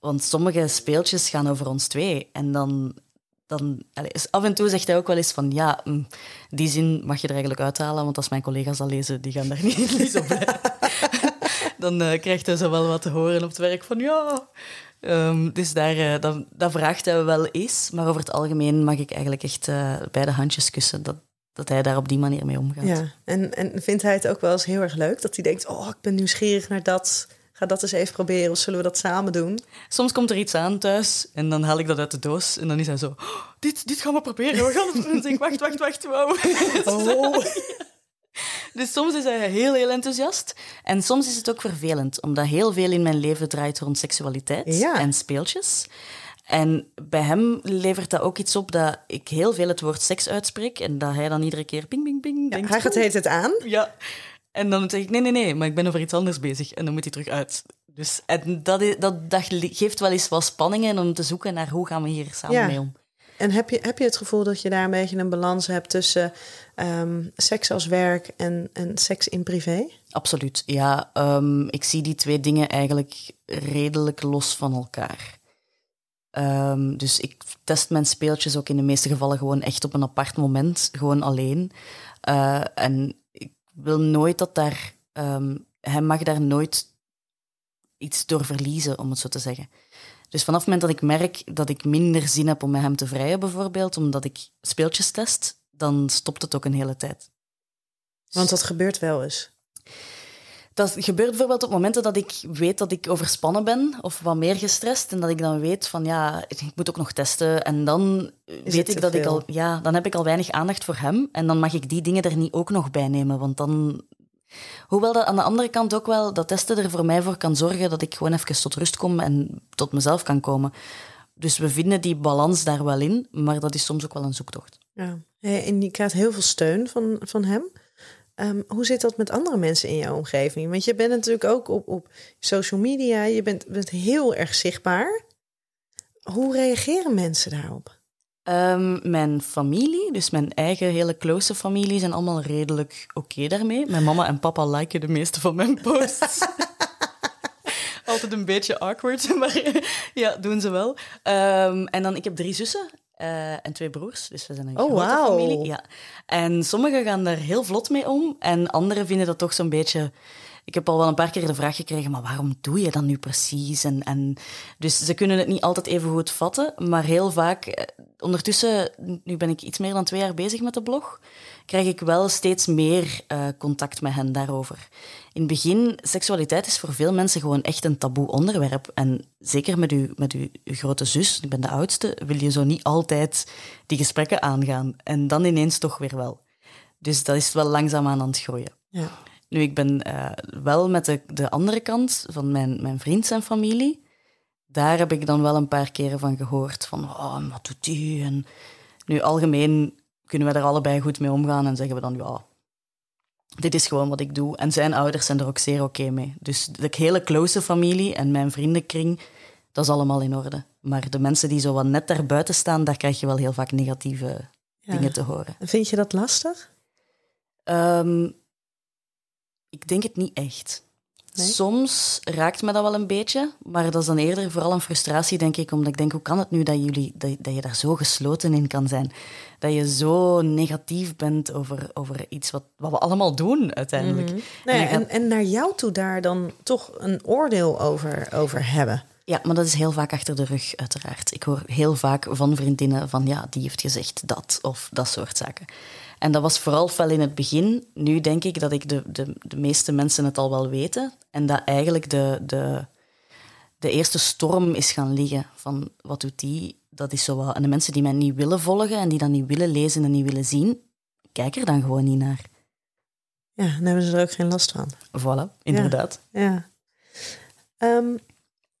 Want sommige speeltjes gaan over ons twee. En dan dan, af en toe zegt hij ook wel eens van, ja, mm, die zin mag je er eigenlijk uithalen, want als mijn collega's dat lezen, die gaan daar niet, niet blij. Dan uh, krijgt hij zo wel wat te horen op het werk van, ja... Um, dus daar, uh, dat, dat, vraagt hij wel eens, maar over het algemeen mag ik eigenlijk echt uh, beide handjes kussen. Dat, dat hij daar op die manier mee omgaat. Ja, en, en vindt hij het ook wel eens heel erg leuk dat hij denkt: Oh, ik ben nieuwsgierig naar dat. Ga dat eens even proberen, of zullen we dat samen doen? Soms komt er iets aan thuis en dan haal ik dat uit de doos en dan is hij zo: oh, dit, dit gaan we proberen, we gaan het doen. zeg ik: Wacht, wacht, wacht, wow. Oh. Dus soms is hij heel, heel enthousiast. En soms is het ook vervelend, omdat heel veel in mijn leven draait rond seksualiteit en speeltjes. En bij hem levert dat ook iets op dat ik heel veel het woord seks uitspreek en dat hij dan iedere keer ping, ping, ping ja, Hij gaat heet het aan? Ja. En dan zeg ik, nee, nee, nee, maar ik ben over iets anders bezig. En dan moet hij terug uit. Dus en dat, dat geeft wel eens wat spanningen om te zoeken naar hoe gaan we hier samen mee om. En heb je, heb je het gevoel dat je daar een beetje een balans hebt tussen um, seks als werk en, en seks in privé? Absoluut, ja. Um, ik zie die twee dingen eigenlijk redelijk los van elkaar. Um, dus ik test mijn speeltjes ook in de meeste gevallen gewoon echt op een apart moment, gewoon alleen. Uh, en ik wil nooit dat daar. Hij mag daar nooit iets door verliezen, om het zo te zeggen. Dus vanaf het moment dat ik merk dat ik minder zin heb om met hem te vrijen, bijvoorbeeld, omdat ik speeltjes test, dan stopt het ook een hele tijd. Want dat gebeurt wel eens. Dat gebeurt bijvoorbeeld op momenten dat ik weet dat ik overspannen ben of wat meer gestrest. En dat ik dan weet van ja, ik moet ook nog testen. En dan weet ik dat ik al, ja, dan heb ik al weinig aandacht voor hem. En dan mag ik die dingen er niet ook nog bij nemen. Want dan. Hoewel dat aan de andere kant ook wel dat testen er voor mij voor kan zorgen dat ik gewoon even tot rust kom en tot mezelf kan komen. Dus we vinden die balans daar wel in, maar dat is soms ook wel een zoektocht. Ja, en je krijgt heel veel steun van, van hem. Um, hoe zit dat met andere mensen in jouw omgeving? Want je bent natuurlijk ook op, op social media, je bent, bent heel erg zichtbaar. Hoe reageren mensen daarop? Um, mijn familie, dus mijn eigen hele close familie, zijn allemaal redelijk oké daarmee. Mijn mama en papa liken de meeste van mijn posts. Altijd een beetje awkward, maar ja, doen ze wel. Um, en dan, ik heb drie zussen uh, en twee broers, dus we zijn een oh, grote wow. familie. Ja. En sommigen gaan daar heel vlot mee om en anderen vinden dat toch zo'n beetje... Ik heb al wel een paar keer de vraag gekregen, maar waarom doe je dat nu precies? En, en, dus ze kunnen het niet altijd even goed vatten, maar heel vaak... Eh, ondertussen, nu ben ik iets meer dan twee jaar bezig met de blog, krijg ik wel steeds meer uh, contact met hen daarover. In het begin, seksualiteit is voor veel mensen gewoon echt een taboe onderwerp. En zeker met, u, met uw, uw grote zus, ik ben de oudste, wil je zo niet altijd die gesprekken aangaan. En dan ineens toch weer wel. Dus dat is wel langzaamaan aan het groeien. Ja. Nu, ik ben uh, wel met de, de andere kant van mijn, mijn vriend en familie. Daar heb ik dan wel een paar keren van gehoord. Van, oh, wat doet die? En nu, algemeen kunnen we daar allebei goed mee omgaan en zeggen we dan, ja, dit is gewoon wat ik doe. En zijn ouders zijn er ook zeer oké mee. Dus de hele close familie en mijn vriendenkring, dat is allemaal in orde. Maar de mensen die zo wat net daarbuiten staan, daar krijg je wel heel vaak negatieve dingen te horen. Vind je dat lastig? Um, ik denk het niet echt. Soms raakt me dat wel een beetje, maar dat is dan eerder vooral een frustratie, denk ik, omdat ik denk, hoe kan het nu dat, jullie, dat, dat je daar zo gesloten in kan zijn? Dat je zo negatief bent over, over iets wat, wat we allemaal doen uiteindelijk. Mm en, en, naar jou toe daar dan toch een oordeel over, over hebben. Ja, maar dat is heel vaak achter de rug, uiteraard. Ik hoor heel vaak van vriendinnen van, ja, die heeft gezegd dat, of dat soort zaken. En dat was vooral fel in het begin. Nu denk ik dat ik de, de, de meeste mensen het al wel weten. En dat eigenlijk de, de, de eerste storm is gaan liggen van wat doet die? Dat is zo wat. En de mensen die mij niet willen volgen en die dat niet willen lezen en niet willen zien, kijk er dan gewoon niet naar. Ja, dan hebben ze er ook geen last van. Voilà, inderdaad. Ja. Um,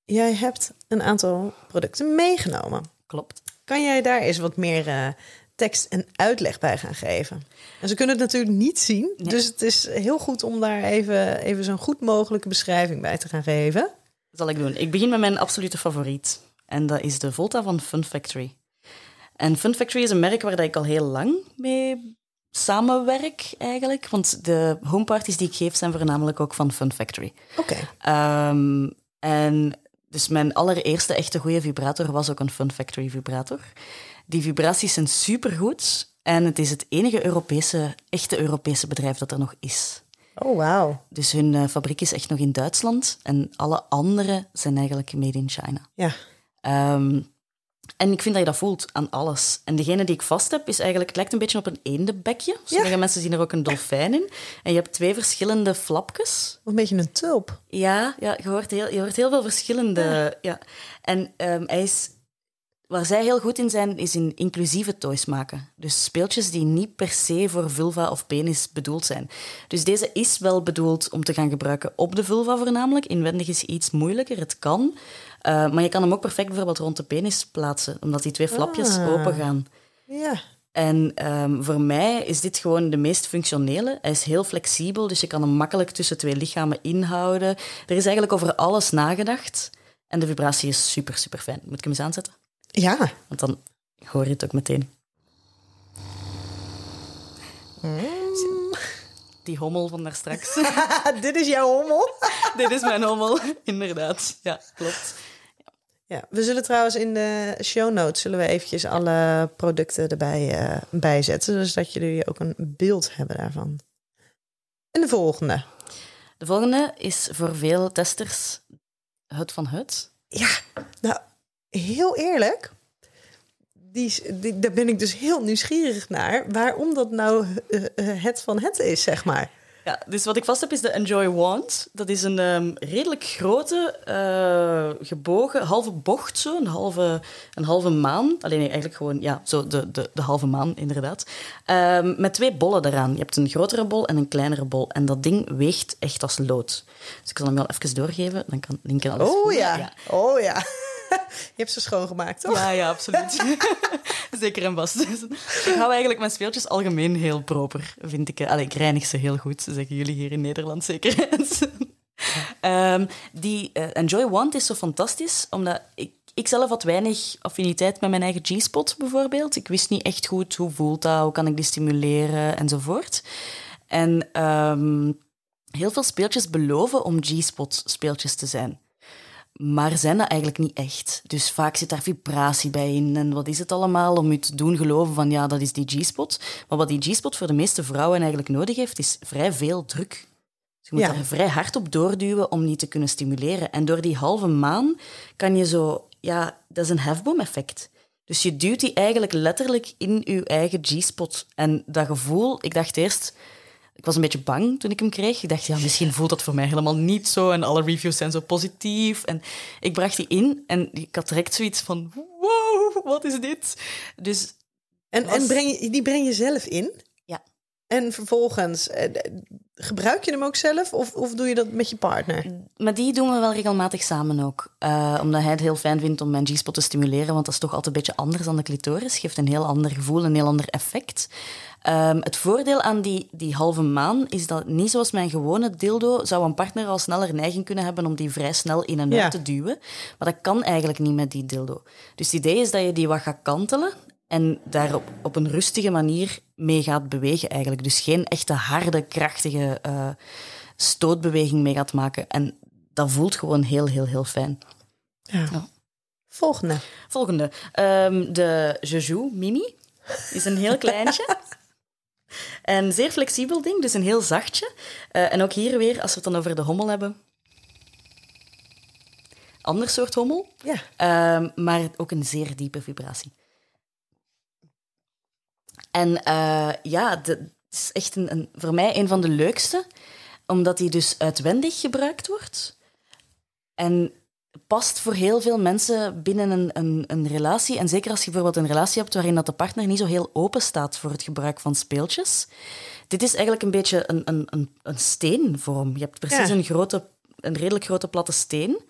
jij hebt een aantal producten meegenomen. Klopt. Kan jij daar eens wat meer uh, tekst en uitleg bij gaan geven. En ze kunnen het natuurlijk niet zien, dus het is heel goed om daar even, even zo'n goed mogelijke beschrijving bij te gaan geven. Dat zal ik doen. Ik begin met mijn absolute favoriet. En dat is de Volta van Fun Factory. En Fun Factory is een merk waar ik al heel lang mee samenwerk eigenlijk. Want de homeparties die ik geef zijn voornamelijk ook van Fun Factory. Oké. Ehm, en dus mijn allereerste echte goede vibrator was ook een Fun Factory vibrator. Die vibraties zijn supergoed. En het is het enige Europese, echte Europese bedrijf dat er nog is. Oh, wauw. Dus hun eh, fabriek is echt nog in Duitsland. En alle andere zijn eigenlijk made in China. Ja. Ehm, en ik vind dat je dat voelt aan alles. En degene die ik vast heb, is eigenlijk... Het lijkt een beetje op een eendebekje. Sommige mensen zien er ook een dolfijn in. En je hebt twee verschillende flapjes. Een beetje een tulp. Ja, ja je, hoort heel, je hoort heel veel verschillende... Ja. En ehm, hij is... Waar zij heel goed in zijn, is in inclusieve toys maken. Dus speeltjes die niet per se voor vulva of penis bedoeld zijn. Dus deze is wel bedoeld om te gaan gebruiken op de vulva voornamelijk. Inwendig is iets moeilijker, het kan. Uh, maar je kan hem ook perfect bijvoorbeeld rond de penis plaatsen, omdat die twee flapjes Ah. open gaan. Ja. En ehm, voor mij is dit gewoon de meest functionele. Hij is heel flexibel, dus je kan hem makkelijk tussen twee lichamen inhouden. Er is eigenlijk over alles nagedacht. En de vibratie is super, super fijn. Moet ik hem eens aanzetten? Ja. Want dan hoor je het ook meteen. Die hommel van daar straks. Dit is jouw hommel. Dit is mijn hommel, inderdaad. Ja, klopt. Ja, we zullen trouwens in de show notes zullen we eventjes alle producten erbij eh bijzetten, zodat jullie ook een beeld hebben daarvan. En de volgende. De volgende is voor veel testers het van het. Ja, nou, heel eerlijk. Die, daar ben ik dus heel nieuwsgierig naar. Waarom dat nou eh, eh, het van het is, zeg maar. Ja, dus wat ik vast heb is de Enjoy Wand. Dat is een ehm, redelijk grote, eh, gebogen, halve bocht zo, een halve, een halve maan. Alleen nee, eigenlijk gewoon, ja, zo de, de, de halve maan, inderdaad. Ehm, met twee bollen eraan. Je hebt een grotere bol en een kleinere bol. En dat ding weegt echt als lood. Dus ik zal hem wel even doorgeven, dan kan Linken alles Oh voelen. ja, oh ja. Je hebt ze schoongemaakt, toch? Ja, ja, absoluut. Zeker en vast. Dus ik hou eigenlijk mijn speeltjes algemeen heel proper, vind ik. Allee, ik reinig ze heel goed, zeggen jullie hier in Nederland zeker. Ehm, die eh, Enjoy Wand is zo fantastisch, omdat ik, ik zelf had weinig affiniteit met mijn eigen G-spot bijvoorbeeld. Ik wist niet echt goed hoe voelt dat, hoe kan ik die stimuleren enzovoort. En ehm, heel veel speeltjes beloven om G-spot speeltjes te zijn. Maar zijn dat eigenlijk niet echt. Dus vaak zit daar vibratie bij in. En wat is het allemaal om je te doen geloven van ja, dat is die G-spot. Maar wat die G-spot voor de meeste vrouwen eigenlijk nodig heeft, is vrij veel druk. Dus je moet Ja. daar vrij hard op doorduwen om niet te kunnen stimuleren. En door die halve maan kan je zo... Ja, dat is een hefboom-effect. Dus je duwt die eigenlijk letterlijk in je eigen G-spot. En dat gevoel, ik dacht eerst... Ik was een beetje bang toen ik hem kreeg. Ik dacht, ja, misschien voelt dat voor mij helemaal niet zo. En alle reviews zijn zo positief. En ik bracht die in en ik had direct zoiets van... Wow, wat is dit? Dus En, Was- en breng je, die breng je zelf in? En vervolgens, eh, gebruik je hem ook zelf of, of doe je dat met je partner? Maar die doen we wel regelmatig samen ook. Eh, omdat hij het heel fijn vindt om mijn G-spot te stimuleren, want dat is toch altijd een beetje anders dan de clitoris. Geeft een heel ander gevoel, een heel ander effect. Ehm, het voordeel aan die, die halve maan is dat niet zoals mijn gewone dildo zou een partner al sneller neiging kunnen hebben om die vrij snel in en uit Ja. te duwen. Maar dat kan eigenlijk niet met die dildo. Dus het idee is dat je die wat gaat kantelen en daar op, op een rustige manier mee gaat bewegen eigenlijk. Dus geen echte harde, krachtige eh, stootbeweging mee gaat maken. En dat voelt gewoon heel, heel, heel fijn. Ja. Ja. Volgende. Volgende. Ehm, de Jojo Mini is een heel kleintje. Een zeer flexibel ding, dus een heel zachtje. Eh, en ook hier weer, als we het dan over de hommel hebben. Ander soort hommel, Ja. Ehm, maar ook een zeer diepe vibratie. En eh, ja, het is echt een, een, voor mij een van de leukste, omdat die dus uitwendig gebruikt wordt. En past voor heel veel mensen binnen een, een, een relatie. En zeker als je bijvoorbeeld een relatie hebt waarin dat de partner niet zo heel open staat voor het gebruik van speeltjes. Dit is eigenlijk een beetje een, een, een, een steenvorm. Je hebt precies Ja. een, grote, een redelijk grote platte steen.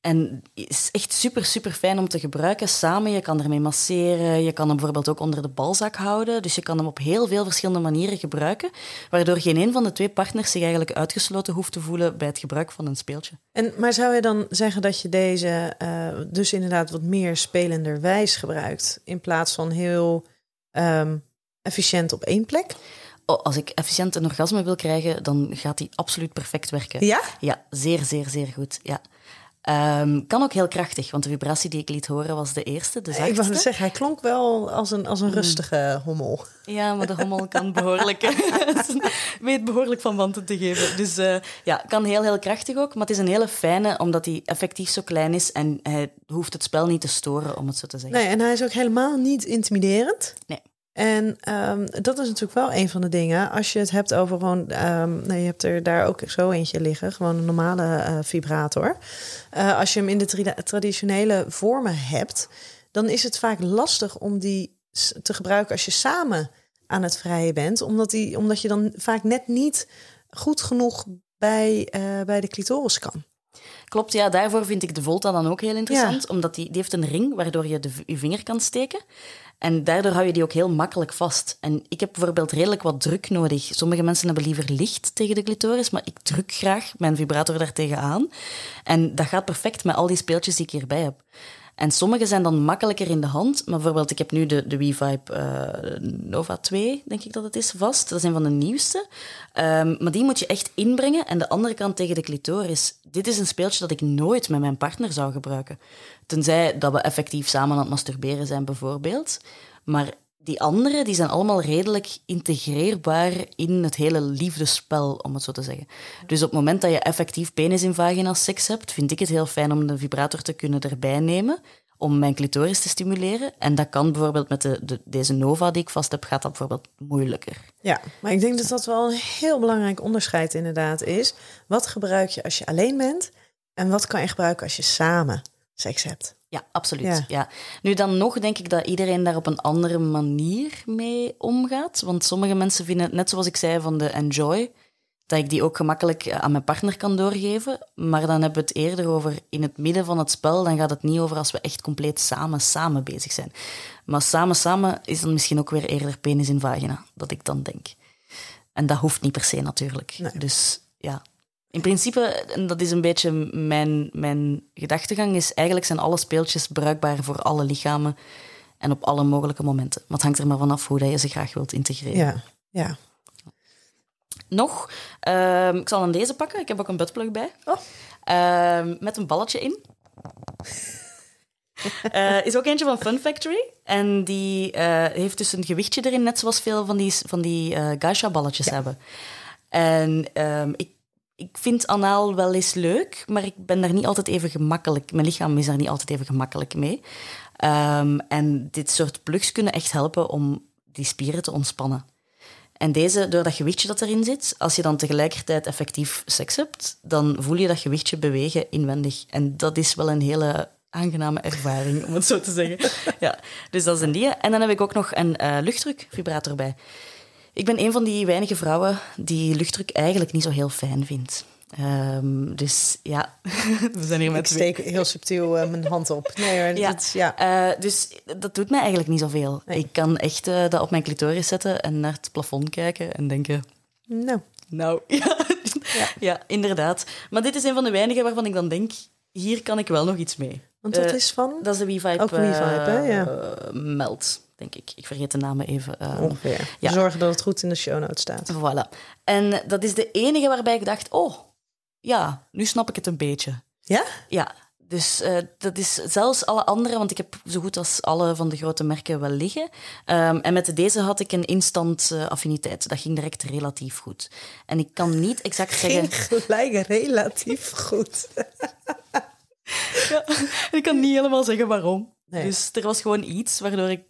En is echt super, super fijn om te gebruiken samen. Je kan ermee masseren. Je kan hem bijvoorbeeld ook onder de balzak houden. Dus je kan hem op heel veel verschillende manieren gebruiken. Waardoor geen een van de twee partners zich eigenlijk uitgesloten hoeft te voelen bij het gebruik van een speeltje. En, maar zou je dan zeggen dat je deze eh, dus inderdaad wat meer spelenderwijs gebruikt, in plaats van heel ehm, efficiënt op één plek? Oh, als ik efficiënt een orgasme wil krijgen, dan gaat die absoluut perfect werken. Ja? Ja, zeer, zeer, zeer goed. Ja. Ehm, kan ook heel krachtig, want de vibratie die ik liet horen was de eerste, de Ik zachtste. wou net zeggen, hij klonk wel als een, als een rustige hommel. Ja, maar de hommel kan behoorlijk, weet behoorlijk van wanten te geven. Dus eh, ja, kan heel, heel krachtig ook. Maar het is een hele fijne, omdat hij effectief zo klein is en hij hoeft het spel niet te storen, om het zo te zeggen. Nee, en hij is ook helemaal niet intimiderend. Nee. En ehm, dat is natuurlijk wel een van de dingen. Als je het hebt over gewoon... nou, je hebt er daar ook zo eentje liggen. Gewoon een normale eh, vibrator. Eh, als je hem in de traditionele vormen hebt... dan is het vaak lastig om die te gebruiken als je samen aan het vrijen bent. Omdat, die, omdat je dan vaak net niet goed genoeg bij, eh, bij de clitoris kan. Klopt, ja, daarvoor vind ik de Volta dan ook heel interessant. Omdat die, die heeft een ring waardoor je de, je vinger kan steken. En daardoor hou je die ook heel makkelijk vast. En ik heb bijvoorbeeld redelijk wat druk nodig. Sommige mensen hebben liever licht tegen de clitoris, maar ik druk graag mijn vibrator daartegen aan. En dat gaat perfect met al die speeltjes die ik hierbij heb. En sommige zijn dan makkelijker in de hand. Maar bijvoorbeeld, ik heb nu de, de WeVibe eh, Nova 2, denk ik dat het is, vast. Dat een van de nieuwste. Ehm, maar die moet je echt inbrengen. En de andere kant tegen de clitoris. Dit is een speeltje dat ik nooit met mijn partner zou gebruiken. Tenzij dat we effectief samen aan het masturberen zijn, bijvoorbeeld. Maar die andere, die zijn allemaal redelijk integreerbaar in het hele liefdespel, om het zo te zeggen. Dus op het moment dat je effectief penis in vagina seks hebt, vind ik het heel fijn om de vibrator te kunnen erbij nemen om mijn clitoris te stimuleren. En dat kan bijvoorbeeld met de, de, deze Nova die ik vast heb, gaat dat bijvoorbeeld moeilijker. Ja, maar ik denk dat dat wel een heel belangrijk onderscheid inderdaad is. Wat gebruik je als je alleen bent en wat kan je gebruiken als je samen seks hebt? Ja, absoluut. Ja. Ja. Nu dan nog denk ik dat iedereen daar op een andere manier mee omgaat. Want sommige mensen vinden het, net zoals ik zei van de enjoy, dat ik die ook gemakkelijk eh, aan mijn partner kan doorgeven. Maar dan hebben we het eerder over in het midden van het spel. Dan gaat het niet over als we echt compleet samen, samen bezig zijn. Maar samen, samen is dan misschien ook weer eerder penis in vagina, dat ik dan denk. En dat hoeft niet per se natuurlijk. Nee. Dus ja, in principe, en dat is een beetje mijn, mijn gedachtegang, is eigenlijk zijn alle speeltjes bruikbaar voor alle lichamen en op alle mogelijke momenten. Maar het hangt er maar vanaf hoe dat je ze graag wilt integreren. Ja, ja. Nog, ehm, ik zal aan deze pakken. Ik heb ook een buttplug bij. Oh. Ehm, met een balletje in. Eh, is ook eentje van Fun Factory. En die eh, heeft dus een gewichtje erin, net zoals veel van die, van die eh Gaisha-balletjes hebben. En ehm, ik, ik vind anaal wel eens leuk, maar ik ben daar niet altijd even gemakkelijk... Mijn lichaam is daar niet altijd even gemakkelijk mee. Ehm, en dit soort plugs kunnen echt helpen om die spieren te ontspannen. En deze, door dat gewichtje dat erin zit, als je dan tegelijkertijd effectief seks hebt, dan voel je dat gewichtje bewegen inwendig. En dat is wel een hele aangename ervaring, om het zo te zeggen. Ja, dus dat is een die. En dan heb ik ook nog een eh, luchtdrukvibrator bij. Ik ben een van die weinige vrouwen die luchtdruk eigenlijk niet zo heel fijn vindt. Ehm, dus ja, we zijn hier Ik met twee. steek heel subtiel eh, mijn hand op. Nee hoor, Ja, dat ja. eh, dus dat doet mij eigenlijk niet zoveel. Nee. Ik kan echt eh, dat op mijn clitoris zetten en naar het plafond kijken en denken... Nou, Nou, ja. Ja. inderdaad. Maar dit is een van de weinigen waarvan ik dan denk, hier kan ik wel nog iets mee. Want dat Eh, is van Dat is de WeVibe, Ook WeVibe, hè? Ja. eh, Meld, denk ik. Ik vergeet de namen even. eh, ongeveer. ja. Zorgen dat het goed in de show notes staat. Voilà. En dat is de enige waarbij ik dacht, oh, ja, nu snap ik het een beetje. Ja? Ja, dus eh, dat is zelfs alle andere, want ik heb zo goed als alle van de grote merken wel liggen. Ehm, en met deze had ik een instant eh, affiniteit. Dat ging direct relatief goed. En ik kan niet exact zeggen... Ging gelijk relatief goed. Ja, ik kan niet helemaal zeggen waarom. Nee. Dus er was gewoon iets waardoor ik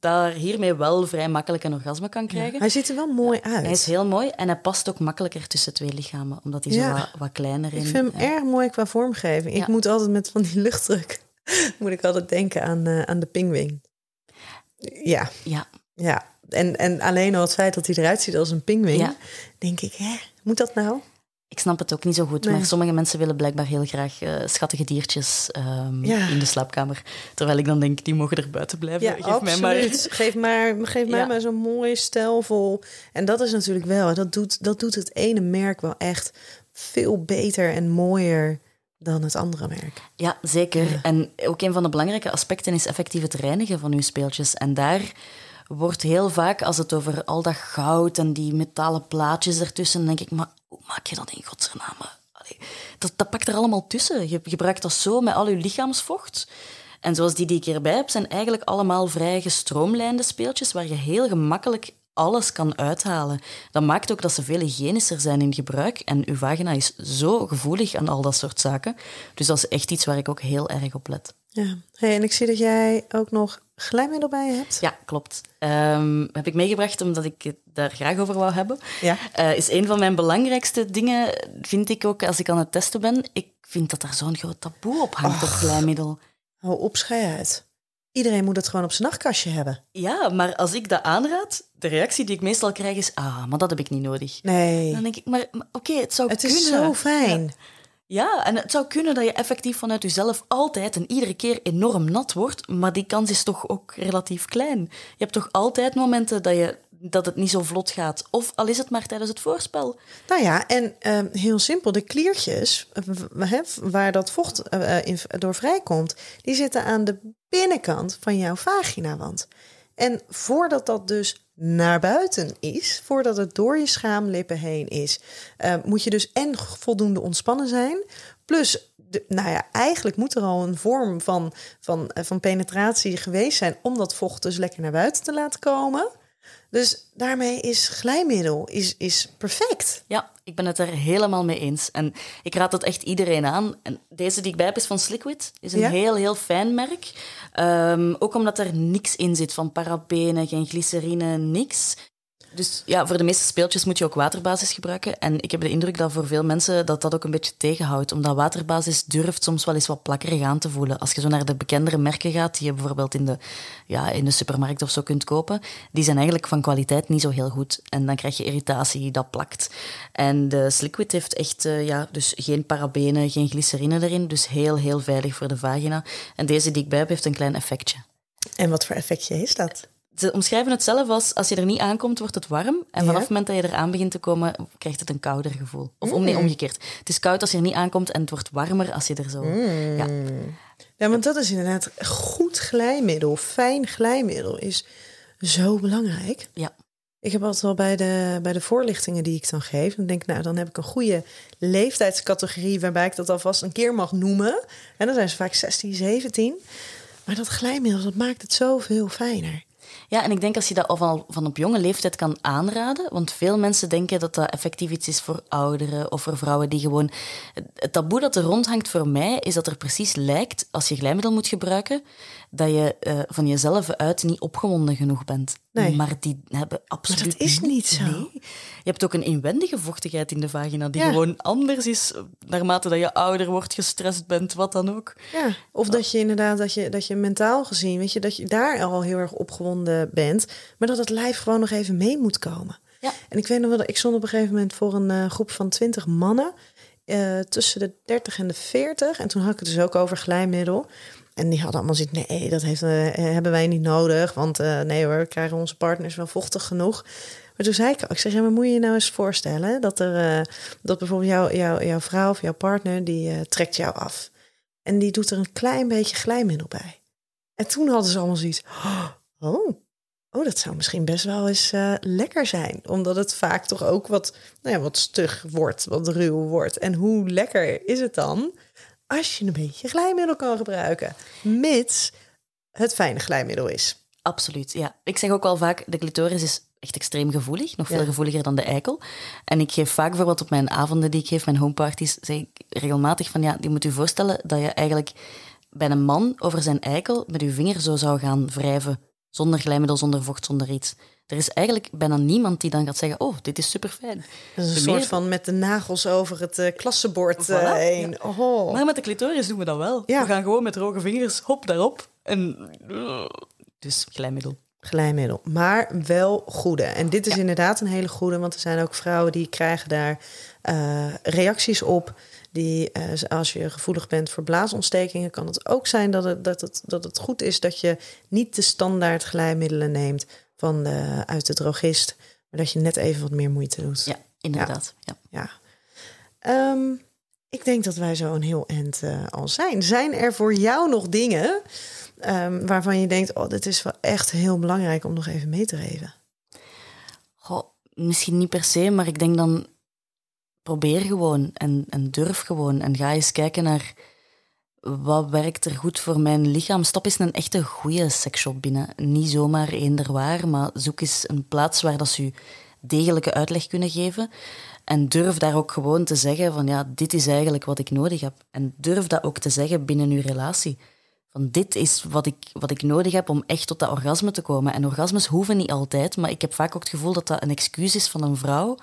daar hiermee wel vrij makkelijk een orgasme kan krijgen. Hij ziet er wel mooi uit. Hij is heel mooi en hij past ook makkelijker tussen twee lichamen, omdat hij Ja. zo wat, wat kleiner Ik in... vind hem erg mooi qua vormgeving. Ik moet altijd met van die luchtdruk... moet ik altijd denken aan, eh, aan de pingwing. Ja, Ja, ja. En, en alleen al het feit dat hij eruit ziet als een pingwing... Denk ik, hè, moet dat nou? Ik snap het ook niet zo goed, Nee. maar sommige mensen willen blijkbaar heel graag eh, schattige diertjes ehm, Ja. in de slaapkamer. Terwijl ik dan denk, die mogen er buiten blijven. Ja, Geef absoluut. mij maar... Geef, maar, geef mij Ja. maar zo'n mooi stijlvol. En dat is natuurlijk wel, dat doet, dat doet het ene merk wel echt veel beter en mooier dan het andere merk. Ja, zeker. En ook een van de belangrijke aspecten is effectief het reinigen van uw speeltjes. En daar wordt heel vaak, als het over al dat goud en die metalen plaatjes ertussen, denk ik, maar hoe maak je dat in godsnaam? Dat, dat pakt er allemaal tussen. Je gebruikt dat zo met al je lichaamsvocht. En zoals die die ik hierbij heb, zijn eigenlijk allemaal vrij gestroomlijnde speeltjes waar je heel gemakkelijk alles kan uithalen. Dat maakt ook dat ze veel hygiënischer zijn in gebruik. En uw vagina is zo gevoelig aan al dat soort zaken. Dus dat is echt iets waar ik ook heel erg op let. Ja. En ik zie dat jij ook nog glijmiddel bij je hebt. Ja, klopt. Um, heb ik meegebracht omdat ik het daar graag over wou hebben. Ja. Uh, is een van mijn belangrijkste dingen, vind ik ook als ik aan het testen ben. Ik vind dat er zo'n groot taboe op hangt op glijmiddel. Hou op, uit. Iedereen moet het gewoon op zijn nachtkastje hebben. Ja, maar als ik dat aanraad, de reactie die ik meestal krijg is: ah, maar dat heb ik niet nodig. Nee. Dan denk ik, maar, maar oké, het zou het kunnen. Het is zo fijn. Ja. Ja, en het zou kunnen dat je effectief vanuit jezelf altijd en iedere keer enorm nat wordt, maar die kans is toch ook relatief klein. Je hebt toch altijd momenten dat, je, dat het niet zo vlot gaat, of al is het maar tijdens het voorspel. Nou ja, en uh, heel simpel, de kliertjes waar dat vocht uh, in, door vrijkomt, die zitten aan de binnenkant van jouw vaginawand. En voordat dat dus naar buiten is, voordat het door je schaamlippen heen is, uh, moet je dus en voldoende ontspannen zijn. Plus, nou ja, eigenlijk moet er al een vorm van, van, uh, van penetratie geweest zijn om dat vocht dus lekker naar buiten te laten komen. Dus daarmee is glijmiddel is, is perfect. Ja, ik ben het er helemaal mee eens. En ik raad dat echt iedereen aan. En deze die ik bij heb is van Sliquid. Is een Ja? heel, heel fijn merk. Ehm, ook omdat er niks in zit van parabenen, geen glycerine, niks. Dus ja, voor de meeste speeltjes moet je ook waterbasis gebruiken. En ik heb de indruk dat voor veel mensen dat dat ook een beetje tegenhoudt. Omdat waterbasis durft soms wel eens wat plakkerig aan te voelen. Als je zo naar de bekendere merken gaat, die je bijvoorbeeld in de, ja, in de supermarkt of zo kunt kopen, die zijn eigenlijk van kwaliteit niet zo heel goed. En dan krijg je irritatie, dat plakt. En de Sliquid heeft echt uh, ja, dus geen parabenen, geen glycerine erin. Dus heel, heel veilig voor de vagina. En deze die ik bij heb, heeft een klein effectje. En wat voor effectje is dat? Ze omschrijven het zelf als als je er niet aankomt, wordt het warm. En vanaf Ja. het moment dat je eraan begint te komen, krijgt het een kouder gevoel. Of om, nee, omgekeerd. Het is koud als je er niet aankomt en het wordt warmer als je er zo... Ja. Ja, want dat is inderdaad goed glijmiddel, fijn glijmiddel is zo belangrijk. ja. Ik heb altijd wel bij de, bij de voorlichtingen die ik dan geef, dan denk ik, nou, dan heb ik een goede leeftijdscategorie waarbij ik dat alvast een keer mag noemen. En dan zijn ze vaak 16, 17. Maar dat glijmiddel, dat maakt het zoveel fijner. Ja, en ik denk als je dat al van, op jonge leeftijd kan aanraden, want veel mensen denken dat dat effectief iets is voor ouderen of voor vrouwen die gewoon... Het taboe dat er rondhangt voor mij is dat er precies lijkt, als je glijmiddel moet gebruiken, dat je eh, van jezelf uit niet opgewonden genoeg bent. Nee. Maar die hebben absoluut dat is niet zo. Nee. Je hebt ook een inwendige vochtigheid in de vagina die Ja. gewoon anders is naarmate dat je ouder wordt, gestrest bent, wat dan ook. Ja, of dat je inderdaad, dat je, dat je mentaal gezien, weet je, dat je daar al heel erg opgewonden bent, maar dat het lijf gewoon nog even mee moet komen. Ja. En ik weet nog wel, dat ik stond op een gegeven moment voor een eh, groep van 20 mannen eh, tussen de 30 en de 40. En toen had ik het dus ook over glijmiddel. En die hadden allemaal zoiets, nee, dat heeft, eh, hebben wij niet nodig. Want eh, nee hoor, we krijgen onze partners wel vochtig genoeg. Maar toen zei ik ik zeg, maar moet je je nou eens voorstellen... dat, er, eh, dat bijvoorbeeld jouw jouw jouw vrouw of jouw partner, die eh, trekt jou af. En die doet er een klein beetje glijmiddel bij. En toen hadden ze allemaal zoiets, oh, oh dat zou misschien best wel eens eh, lekker zijn. Omdat het vaak toch ook wat, nou ja, wat stug wordt, wat ruw wordt. En hoe lekker is het dan als je een beetje glijmiddel kan gebruiken? Mits het fijne glijmiddel is. Absoluut, ja. Ik zeg ook wel vaak, de clitoris is echt extreem gevoelig. Nog veel gevoeliger dan de eikel. En ik geef vaak bijvoorbeeld op mijn avonden die ik geef, mijn homeparties, zeg ik regelmatig van, ja, je moet je voorstellen dat je eigenlijk bij een man over zijn eikel met je vinger zo zou gaan wrijven. Zonder glijmiddel, zonder vocht, zonder iets. Er is eigenlijk bijna niemand die dan gaat zeggen, oh, dit is super fijn. Dat is een soort van met de nagels over het eh, klassenbord eh, Voilà, heen. Oh. Maar met de clitoris doen we dat wel. Ja. We gaan gewoon met droge vingers, hop, daarop. En... Dus glijmiddel. glijmiddel. Maar wel goede. En dit is inderdaad een hele goede, want er zijn ook vrouwen die krijgen daar eh, reacties op. Die, eh, als je gevoelig bent voor blaasontstekingen, kan het ook zijn dat het, dat, het, dat het goed is dat je niet de standaard glijmiddelen neemt van de, uit de drogist, maar dat je net even wat meer moeite doet. Ja, inderdaad. Ja. Ja. Ehm, ik denk dat wij zo een heel eind eh, al zijn. Zijn er voor jou nog dingen ehm, waarvan je denkt: oh, dit is wel echt heel belangrijk om nog even mee te geven? Goh, misschien niet per se, maar ik denk dan probeer gewoon en, en durf gewoon. En ga eens kijken naar wat werkt er goed voor mijn lichaam. Stop eens een echte goede seksshop binnen. Niet zomaar eender waar, maar zoek eens een plaats waar dat ze u degelijke uitleg kunnen geven. En durf daar ook gewoon te zeggen van ja, dit is eigenlijk wat ik nodig heb. En durf dat ook te zeggen binnen uw relatie. Van dit is wat ik, wat ik nodig heb om echt tot dat orgasme te komen. En orgasmes hoeven niet altijd, maar ik heb vaak ook het gevoel dat dat een excuus is van een vrouw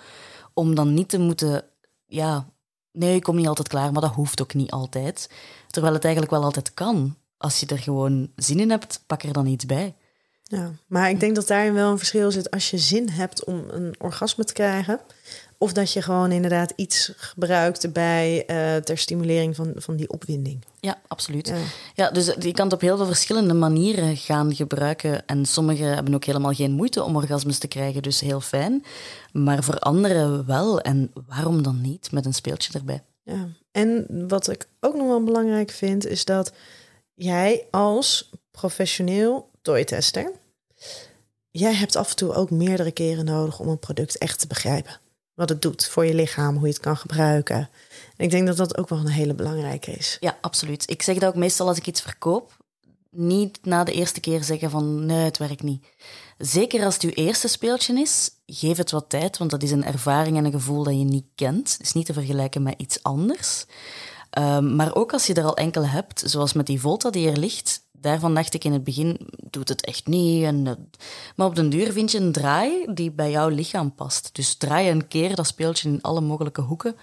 om dan niet te moeten, ja, nee, ik kom niet altijd klaar, maar dat hoeft ook niet altijd. Terwijl het eigenlijk wel altijd kan. Als je er gewoon zin in hebt, pak er dan iets bij. Ja, maar ik denk dat daarin wel een verschil zit als je zin hebt om een orgasme te krijgen. Of dat je gewoon inderdaad iets gebruikt bij uh, ter stimulering van, van die opwinding. Ja, absoluut. Ja. dus je kan het op heel veel verschillende manieren gaan gebruiken. En sommigen hebben ook helemaal geen moeite om orgasmes te krijgen, dus heel fijn. Maar voor anderen wel. En waarom dan niet met een speeltje erbij? Ja, en wat ik ook nog wel belangrijk vind, is dat jij als professioneel toytester, jij hebt af en toe ook meerdere keren nodig om een product echt te begrijpen. Wat het doet voor je lichaam, hoe je het kan gebruiken. En ik denk dat dat ook wel een hele belangrijke is. Ja, absoluut. Ik zeg dat ook meestal als ik iets verkoop. Niet na de eerste keer zeggen van nee, het werkt niet. Zeker als het uw eerste speeltje is, geef het wat tijd, want dat is een ervaring en een gevoel dat je niet kent. Is niet te vergelijken met iets anders. Um, maar ook als je er al enkele hebt, zoals met die Volta die er ligt, daarvan dacht ik in het begin, doet het echt niet. En, uh, maar op den duur vind je een draai die bij jouw lichaam past. Dus draai een keer dat speeltje in alle mogelijke hoeken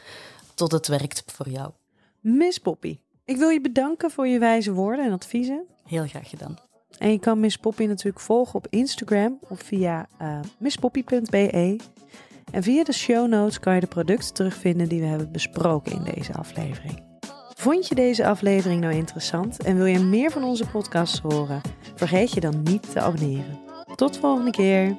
tot het werkt voor jou. Miss Poppy, ik wil je bedanken voor je wijze woorden en adviezen. Heel graag gedaan. En je kan Miss Poppy natuurlijk volgen op Instagram of via uh, misspoppy.be. En via de show notes kan je de producten terugvinden die we hebben besproken in deze aflevering. Vond je deze aflevering nou interessant en wil je meer van onze podcasts horen? Vergeet je dan niet te abonneren. Tot volgende keer.